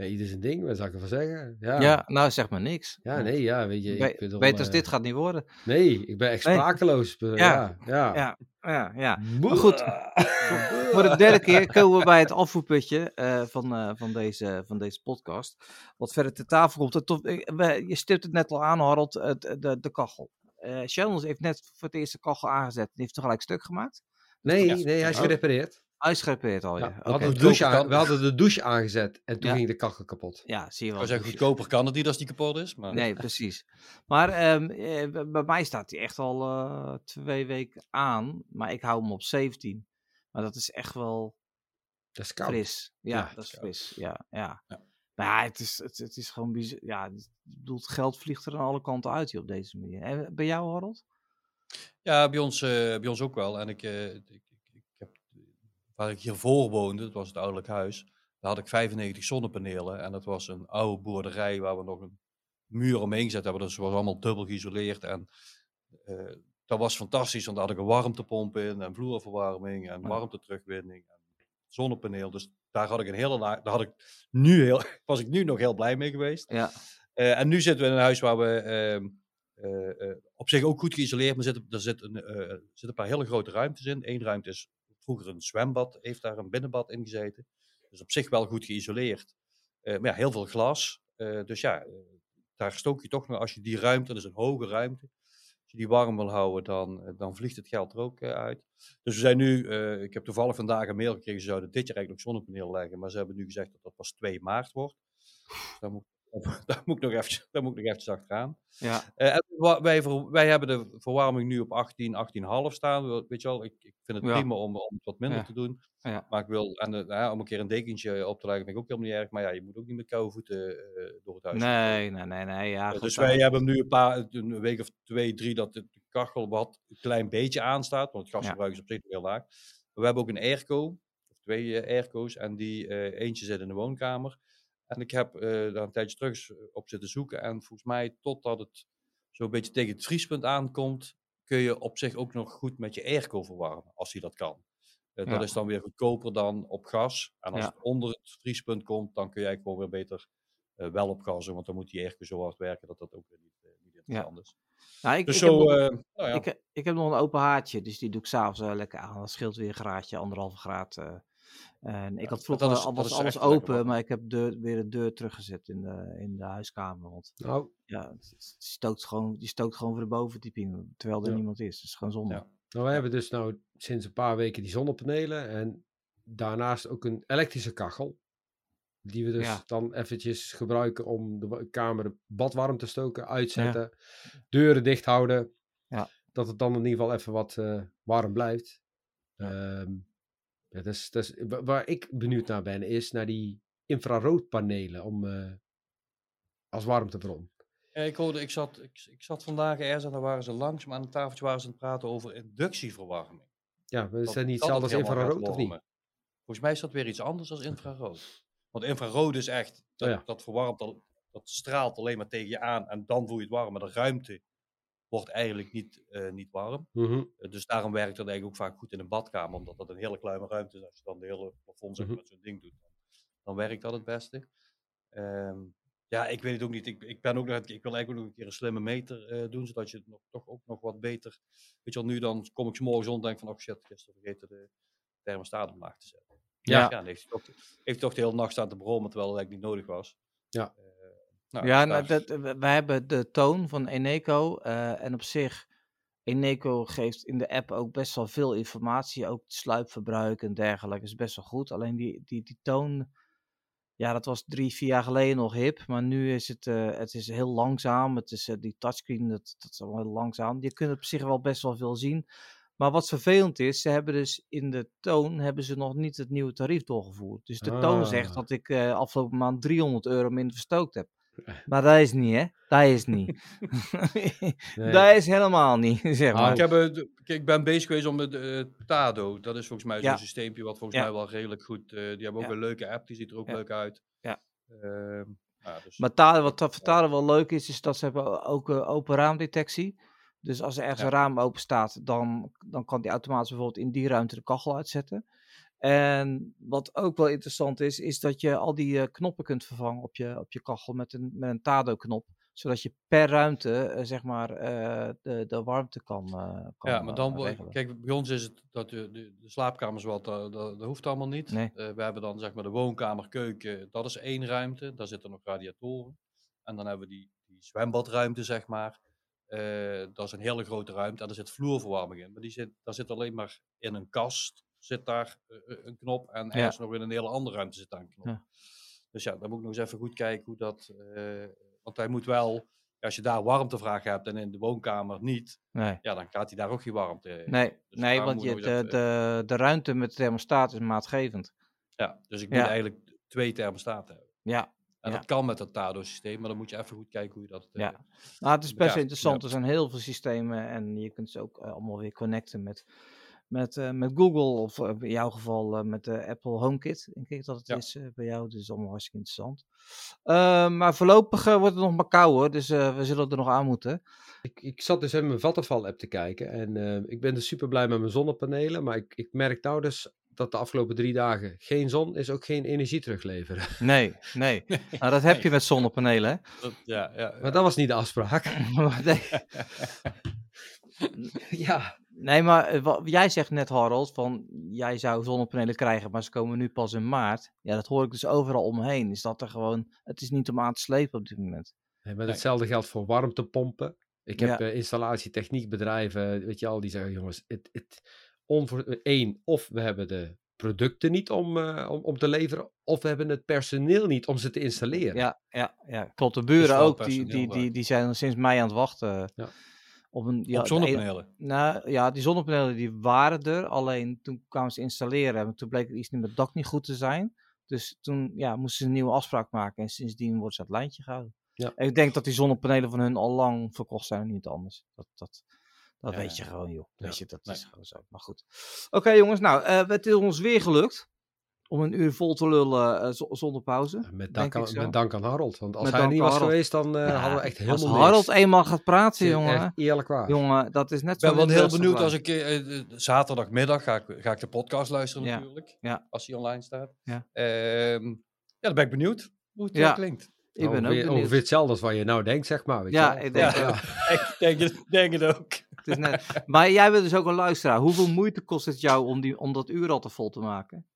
ja, ieder zijn ding, wat zou ik ervan zeggen? Ja, ja, nou zeg maar niks. ja nee, ja, weet je. Be- ik als eh, dit gaat niet worden. Nee, ik ben echt Nee. sprakeloos. Ja, ja. ja. Ja, ja, ja. Maar goed. <laughs> Voor de derde keer komen we bij het afvoerputje eh, van, eh, van, deze, van deze podcast. Wat verder te tafel komt. Tof- eh, je stipt het net al aan, Harold, het, de, de kachel. Eh Shannon heeft net voor het eerst de kachel aangezet en heeft tegelijk stuk gemaakt. Nee, Ja. nee, hij is Oh. Uitgerepeerd al, ja. Ja, we, Oké. hadden de douche aan- kan. we hadden de douche aangezet en toen Ja. ging de kachel kapot. Ja, zie je wel. zeggen, goedkoper kan het niet als die kapot is. Maar Nee, precies. Maar ehm, eh, bij mij staat hij echt al eh, twee weken aan. Maar ik hou hem op 17. Maar dat is echt wel Dat is koud. fris. Ja, Ja, dat is koud. fris. Ja, ja. Ja. Maar ja, het is, het, het is gewoon bizar. Ja, ik bedoel, het geld vliegt er aan alle kanten uit hier op deze manier. En bij jou, Harold? Ja, bij ons, eh, bij ons ook wel. En ik, eh, ik, waar ik hiervoor woonde, dat was het ouderlijk huis, daar had ik 95 zonnepanelen. En dat was een oude boerderij waar we nog een muur omheen gezet hebben. Dus het was allemaal dubbel geïsoleerd. En eh, dat was fantastisch, want daar had ik een warmtepomp in en vloerverwarming en warmteterugwinning en zonnepaneel. Dus daar had ik een hele, daar had ik nu heel, <laughs> was ik nu nog heel blij mee geweest. Ja. Eh, en nu zitten we in een huis waar we ehm, eh, op zich ook goed geïsoleerd, maar zitten, zit een, er zitten een paar hele grote ruimtes in. Eén ruimte is vroeger een zwembad, heeft daar een binnenbad in gezeten. Dus op zich wel goed geïsoleerd. Eh, maar ja, heel veel glas. Eh, dus ja, eh, daar stook je toch nog, als je die ruimte, dat is een hoge ruimte, als je die warm wil houden, dan, dan vliegt het geld er ook uit. Dus we zijn nu, ik heb toevallig vandaag een mail gekregen, ze zouden dit jaar eigenlijk nog zonnepaneel leggen, maar ze hebben nu gezegd dat dat pas 2 maart wordt. Dus daar moet, <laughs> daar moet ik nog eventjes, daar moet ik nog eventjes achteraan. Ja. Eh, en wij, wij hebben de verwarming nu op 18, 18,5 staan. We- Weet je wel, ik, ik vind het Ja. prima om, om het wat minder Ja. te doen. Ja. Maar ik wil, en, eh, om een keer een dekentje op te leggen vind ik ook helemaal niet erg. Maar ja, je moet ook niet met koude voeten eh, door het huis. Nee, nee, nee, nee. Ja, goed, dus wij hebben nu een paar, een week of twee, drie, dat de kachel wat een klein beetje aanstaat. Want het gasverbruik is op zich heel laag. Maar we hebben ook een airco, of twee airco's. En die eentje zit in de woonkamer. En ik heb eh, daar een tijdje terug eens op zitten zoeken. En volgens mij, totdat het zo'n beetje tegen het vriespunt aankomt, kun je op zich ook nog goed met je airco verwarmen, als die dat kan. Eh, Ja. Dat is dan weer goedkoper dan op gas. En als Ja. het onder het vriespunt komt, dan kun jij gewoon weer beter eh, wel op gassen. Want dan moet die airco zo hard werken dat dat ook weer niet, eh, niet interessant is. Nou, ik, Dus ik heb zo, nog- eh, nou ja. Ik, he- ik heb nog een open haartje, dus die doe ik s'avonds uh, lekker aan. Dat scheelt weer een graadje, anderhalve graad. En ik had vroeger is- alles lekker open, maar ik heb de, weer de deur teruggezet in de, in de huiskamer. Want Nou, ja, het het stookt gewoon, die stookt gewoon voor de bovenverdieping, terwijl er Ja. niemand is. Dat is gewoon zonde. Ja. nou, we hebben dus nou sinds een paar weken die zonnepanelen en daarnaast ook een elektrische kachel. Die we dus Ja. dan eventjes gebruiken om de kamer badwarm te stoken, uitzetten, deuren dicht houden. Ja. Dat het dan in ieder geval even wat eh, warm blijft. Ehm, ja, dat is, dat is, wa- waar ik benieuwd naar ben, is naar die infraroodpanelen om, eh, als warmtebron. Ja, ik, hoorde, ik, zat, ik, ik zat vandaag ergens en daar waren ze langzaam aan een tafeltje waren ze aan het praten over inductieverwarming. Ja, maar is Dat- dat niet dat het hetzelfde als infrarood of niet? Volgens mij is dat weer iets anders dan infrarood. Want infrarood is echt, dat, Oh ja. dat verwarmt, al, dat straalt alleen maar tegen je aan en dan voel je het warm. Maar de ruimte wordt eigenlijk niet, eh, niet warm. Mhm. Eh, Dus daarom werkt dat eigenlijk ook vaak goed in een badkamer, omdat dat een hele kleine ruimte is. Als je dan de hele plafond Mhm. met zo'n ding doet, dan, dan werkt dat het beste. Ehm, ja, ik weet het ook niet. Ik, ik, ben ook nog, ik wil eigenlijk ook nog een keer een slimme meter eh, doen, zodat je het nog, toch ook nog wat beter... Weet je wel, nu dan kom ik 's morgens om en denk van, oh shit, gisteren vergeten de thermostaat omlaag te zetten. Ja. Ja, dan heeft hij toch, heeft hij toch de hele nacht staan te brommen, terwijl het eigenlijk niet nodig was. Ja. Eh, nou, ja, nou, dat, we, we hebben de toon van Eneco. eh, en op zich, Eneco geeft in de app ook best wel veel informatie. Ook het sluipverbruik en dergelijke is best wel goed. Alleen die, die, die toon, ja, dat was drie, vier jaar geleden nog hip. Maar nu is het, eh, het is heel langzaam. Het is, eh, die touchscreen, dat, dat is allemaal heel langzaam. Je kunt op zich wel best wel veel zien. Maar wat vervelend is, ze hebben dus in de toon hebben ze nog niet het nieuwe tarief doorgevoerd. Dus de toon zegt Ah. dat ik eh, afgelopen maand 300 euro minder verstookt heb. <laughs> Maar dat is niet, hè? Dat is niet. <laughs> Nee. Dat is helemaal niet, <laughs> zeg Ah, maar. Ik, heb, eh, ik ben bezig geweest om het eh, Tado. Dat is volgens mij zo'n Ja. systeempje wat volgens Ja. mij wel redelijk goed... eh, die hebben ook Ja. een leuke app, die ziet er ook Ja. leuk uit. Ja. Ehm, nou, dus, Maar Tade, wat voor Tade wel leuk is, is dat ze hebben ook open raamdetectie. Dus als er ergens Ja. een raam open staat, dan, dan kan die automatisch bijvoorbeeld in die ruimte de kachel uitzetten. En wat ook wel interessant is, is dat je al die eh, knoppen kunt vervangen op je, op je kachel met een, met een Tado-knop. Zodat je per ruimte, eh, zeg maar, eh, de, de warmte kan, kan ja, maar dan... Kijk, bij ons is het dat de, de, de slaapkamers wat, dat, dat, hoeft allemaal niet. Nee. We hebben dan zeg maar de woonkamer, keuken, dat is één ruimte. Daar zitten nog radiatoren. En dan hebben we die, die zwembadruimte, zeg maar. Dat is een hele grote ruimte en daar zit vloerverwarming in. Maar die zit, daar zit alleen maar in een kast. Zit daar eh, eh, een knop en ergens nog in een hele andere ruimte zit daar een knop. Ja. Dus ja, dan moet ik nog eens even goed kijken hoe dat... eh, want hij moet wel, als je daar warmtevraag hebt en in de woonkamer niet, Nee, ja, dan gaat hij daar ook geen warmte. nee, Dus nee want je, de, de, de ruimte met de thermostaat is maatgevend. Ja, dus ik Ja. moet eigenlijk twee thermostaten hebben. Ja, En dat kan met dat Tado-systeem, maar dan moet je even goed kijken hoe je dat... Ja. Nou, het is best wel interessant. Er zijn heel veel systemen en je kunt ze ook allemaal weer connecten met, met, eh, met Google of eh, in jouw geval eh, met de Apple HomeKit. Denk ik dat het Ja. is bij jou. Dus allemaal hartstikke interessant. Eh, maar voorlopig wordt het nog maar kou hoor, dus eh, we zullen er nog aan moeten. Ik, ik zat dus in mijn Vattenfall-app te kijken en eh, ik ben dus super blij met mijn zonnepanelen, maar ik, ik merk nou dus dat de afgelopen drie dagen geen zon is ook geen energie terugleveren. <laughs> Nee, nee. Nou, dat heb je met zonnepanelen. Hè? <laughs> dat- ja, ja, ja. Maar dat was niet de afspraak. <laughs> Nee. ja. Nee, maar eh, wa- jij zegt net, Harold, van jij zou zonnepanelen krijgen, maar ze komen nu pas in maart. Ja, dat hoor ik dus overal om me heen. Is dat er gewoon, het is niet om aan te slepen op dit moment. Nee, maar hetzelfde geldt voor warmtepompen. Ik heb Ja. eh, installatietechniekbedrijven, weet je al, die zeggen, jongens, het, het, onvoor, één, of we hebben de producten niet om, eh, om, om te leveren, of we hebben het personeel niet om ze te installeren. Ja, ja, ja. klopt. De buren ook, die, die, die, die zijn sinds mei aan het wachten. Ja. Op, een, ja, Op zonnepanelen. nou ja, die zonnepanelen die waren er, alleen toen kwamen ze installeren en toen bleek er iets met het dak niet goed te zijn. Dus toen ja, moesten ze een nieuwe afspraak maken en sindsdien wordt ze het lijntje gehouden. Ja. En ik denk dat die zonnepanelen van hun al lang verkocht zijn en niet anders. Dat, dat, dat Ja, weet je gewoon, joh. Weet je, dat nee. is gewoon zo. Maar goed. Oké, jongens, nou, eh, het is ons weer gelukt om een uur vol te lullen eh, zo- zonder pauze. Met Denk dank, ik aan, met dank aan Harold. Want als Met hij er niet was Harold. geweest, dan eh, Ja, hadden we echt Als helemaal Harold niks. eenmaal gaat praten, Echt jongen. eerlijk waar. Jongen, dat is net Ik zo. ben wel heel benieuwd als ik eh, eh, zaterdagmiddag ga ik, ga ik de podcast luisteren Ja, natuurlijk. ja. Als die online staat. Ja. Ehm, ja, dan ben ik benieuwd hoe het eh, Ja. klinkt. Ik ben ook ongeveer, benieuwd. ongeveer hetzelfde als wat je nou denkt, zeg maar. Weet Ja, je ik denk ook. <laughs> ik denk, het- denk het ook. Het is net... Maar jij bent dus ook een luisteraar. Hoeveel moeite kost het jou om, die, om dat uur al te vol te maken?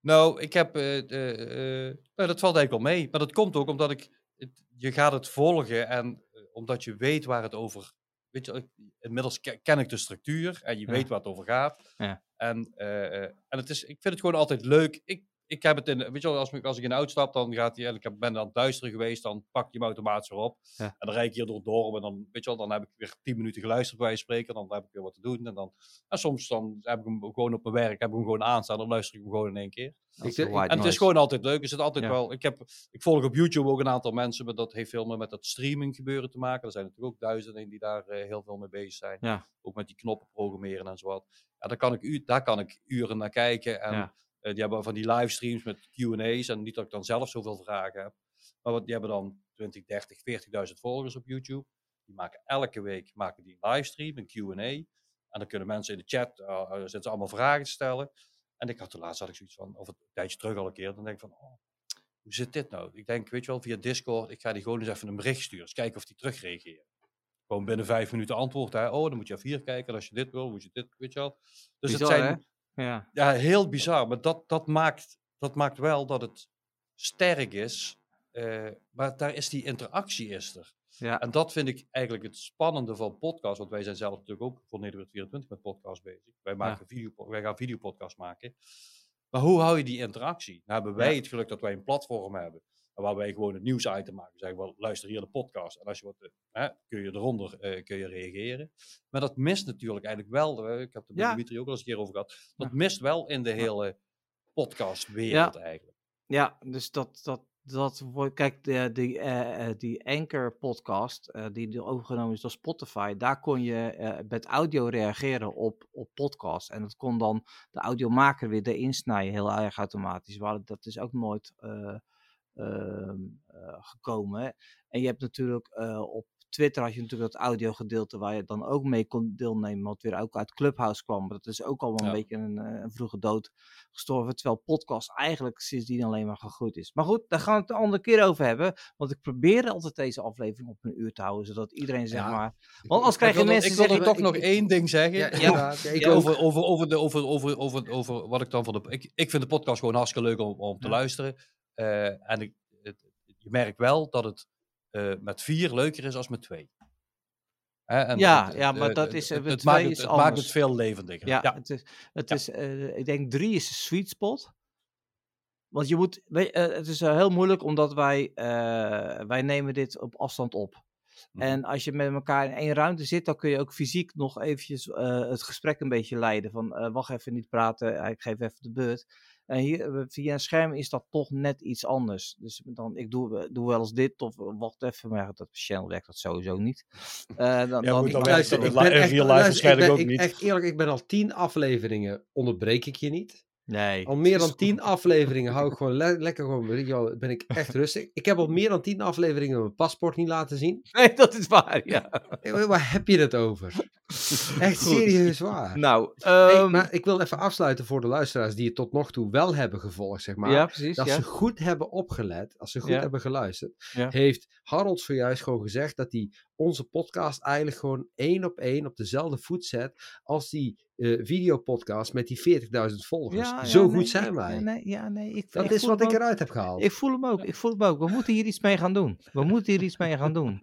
Nou, ik heb. nou, dat valt eigenlijk wel mee. Maar dat komt ook omdat ik. het- je gaat het volgen en eh, omdat je weet waar het over. Weet je, inmiddels ke- ken ik de structuur en je Ja. weet waar het over gaat. Ja. En, en het is, ik vind het gewoon altijd leuk. Ik, ik heb het in. Weet je wel, als, ik- als ik in de auto stap, dan gaat hij. Ik heb- ben aan het duisteren geweest, dan pak je hem automatisch weer op. Ja. En dan rijd ik hier door het dorp en dan, weet je wel, dan heb ik weer tien minuten geluisterd bij je spreken. Dan heb ik weer wat te doen. En dan. En soms dan heb ik hem gewoon op mijn werk, heb ik hem gewoon aanstaan. Dan luister ik hem gewoon in één keer. Ik- En het is gewoon altijd leuk. Is het altijd Ja. wel. Ik, heb, ik volg op YouTube ook een aantal mensen, maar dat heeft veel meer met dat streaming gebeuren te maken. Er zijn natuurlijk ook duizenden die daar eh, heel veel mee bezig zijn. Ja. Ook met die knoppen programmeren en zo wat. Ja, daar kan ik, u, daar kan ik uren naar kijken. En Ja. Die hebben van die livestreams met Q&A's. En niet dat ik dan zelf zoveel vragen heb. Maar wat, die hebben dan 20, 30, 40.000 volgers op YouTube. Die maken elke week maken die een livestream, een Q&A. En dan kunnen mensen in de chat, eh, eh, zitten ze allemaal vragen te stellen. En ik had toen laatst had ik zoiets van, of een tijdje terug al een keer, dan denk ik van, oh, hoe zit dit nou? Ik denk, weet je wel, via Discord, ik ga die gewoon eens even een bericht sturen. Eens kijken of die terugreageert. Gewoon binnen vijf minuten antwoord. Hè? Oh, dan moet je even hier kijken. En als je dit wil, moet je dit, weet je wel. Dus Bizar, het zijn, Ja. ja, heel bizar. Maar dat, dat, maakt, dat maakt wel dat het sterk is. eh, maar daar is die interactie is er. Ja. En dat vind ik eigenlijk het spannende van podcast. Want wij zijn zelf natuurlijk ook voor Nederland 24 met podcast bezig. Wij, maken video, wij gaan videopodcast maken. Maar hoe hou je die interactie? Nou hebben wij Ja. het geluk dat wij een platform hebben. Waar wij gewoon het nieuwsitem maken. Zeggen wel, luister hier de podcast. En als je wat, hè, kun je eronder eh, kun je reageren. Maar dat mist natuurlijk eigenlijk wel. eh, ik heb er met Ja. Dimitri ook al eens een keer over gehad. Dat Ja. mist wel in de hele podcastwereld eigenlijk. Ja, dus dat, dat, dat wordt, kijk, de, die, eh, eh, die Anchor podcast, die overgenomen is door Spotify, daar kon je met audio reageren op, op podcast. En dat kon dan de audiomaker weer erin snijden, heel erg automatisch. Maar dat is ook nooit gekomen. hè. En je hebt natuurlijk eh, op Twitter had je natuurlijk dat audiogedeelte waar je dan ook mee kon deelnemen, wat weer ook uit Clubhouse kwam. Maar dat is ook allemaal een Ja. beetje een, eh, een vroege dood gestorven. Terwijl podcast eigenlijk sindsdien alleen maar gegroeid is. Maar goed, daar gaan we het een andere keer over hebben. Want ik probeer altijd deze aflevering op een uur te houden. Zodat iedereen zeg Ja. maar... Want anders Ik krijg je mensen ik wil er toch nog ik- één ding zeggen. Ja, <laughs> Ja. ik over, over, over, de, over, over, over, over wat ik dan van de. Ik, ik vind de podcast gewoon hartstikke leuk om, om te luisteren. Eh, en ik, het, je merkt wel dat het eh, met vier leuker is als met twee. Hè, en Ja, het- ja, maar dat het- is, eh, het, maakt het, maakt het veel levendiger. Ja, Ja, het is, het Ja. is eh, ik denk drie is de sweet spot. Want je moet, weet, eh, het is eh, heel moeilijk omdat wij, eh, wij nemen dit op afstand op. Mhm. En als je met elkaar in één ruimte zit, dan kun je ook fysiek nog eventjes eh, het gesprek een beetje leiden. Van eh, wacht even, niet praten, eh, ik geef even de beurt. En hier, eh, via een scherm is dat toch net iets anders. Dus dan, ik doe, eh, doe wel eens dit of eh, wacht even, maar dat channel werkt dat sowieso niet. <laughs> Eh, dan, Ja, dan, dan luister, ik ben echt, luister, ik ben, ook ik, niet. echt eerlijk, ik ben al tien afleveringen, onderbreek ik je niet. Nee. Al meer dan <laughs> tien afleveringen hou ik gewoon le- lekker gewoon, weet je wel, ben ik echt rustig. Ik heb al meer dan tien afleveringen mijn paspoort niet laten zien. Nee, dat is waar, ja. <laughs> Waar heb je het over? <laughs> Echt Goed. serieus waar. Nou, ehm, maar ik wil even afsluiten voor de luisteraars die het tot nog toe wel hebben gevolgd, zeg maar. ja, precies. ja. ze goed hebben opgelet, als ze goed Ja. hebben geluisterd, Ja. heeft Harold zojuist gewoon gezegd dat hij onze podcast eigenlijk gewoon één op één op dezelfde voet zet als die eh, videopodcast met die 40.000 volgers. Ja, ja, Zo goed nee, zijn wij. Nee, ja, nee, ik, dat ik is wat ik ook. eruit heb gehaald. Ik voel hem ook, ik voel hem ook. We moeten hier iets mee gaan doen. We <laughs> moeten hier iets mee gaan doen.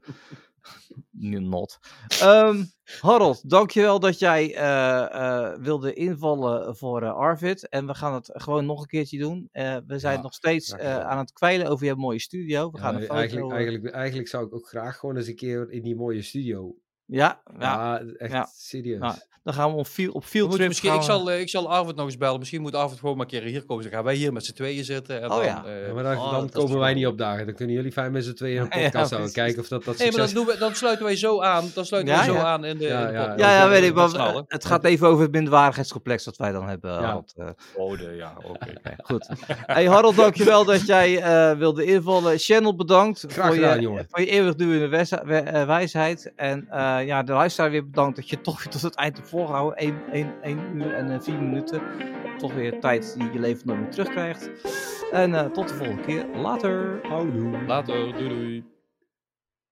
Not. Ehm, Harold, dankjewel dat jij eh, eh, wilde invallen voor Arvid. En we gaan het gewoon nog een keertje doen. We zijn Ja, nog steeds aan het kwijlen over je mooie studio. We Ja, gaan een foto... eigenlijk, eigenlijk, eigenlijk zou ik ook graag gewoon eens een keer in die mooie studio. ja, ja, Ja, echt ja. serieus. Dan gaan we op field, op We field moeten trip misschien, gaan ik, zal, eh, ik zal Arvid nog eens bellen. Misschien moet Arvid gewoon maar een keer hier komen. Dan gaan wij hier met z'n tweeën zitten. En Oh dan, ja. eh, Ja, maar dan, oh, dan komen wij niet opdagen. Dan kunnen jullie fijn met z'n tweeën een <laughs> Ja, podcast houden. Kijken of dat, dat Nee, maar succes... dan, doen we, dan sluiten wij zo aan. Dan sluiten Ja, wij zo ja. aan in de, Ja, in de ja, podcast. Ja, weet ik. Maar, het gaat even over het minderwaardigheidscomplex dat wij dan hebben, Ja. Harold. eh. Oh, de, ja, oké. <laughs> Goed. Hey Harold, dankjewel dat jij eh, wilde invallen. Channel bedankt Graag voor, gedaan, je, jongen. voor je eeuwigdurende wijsheid. En eh, ja, de luisteraar weer bedankt dat je toch tot het eind hebt volgehouden. 1 uur en eh, 4 minuten. Toch weer tijd die je leven nooit meer terugkrijgt. En eh, tot de volgende keer. Later. Houdoe. Later, doei doei.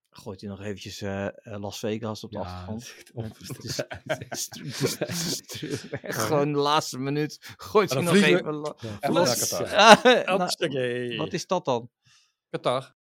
Gooit hij nog eventjes eh, eh, Las Vegas op de Ja, achtergrond. Het is- het is- <laughs> Gewoon de laatste minuut. Gooit hij nog even... Ja. Ah, <laughs> nou, wat is dat dan? Qatar.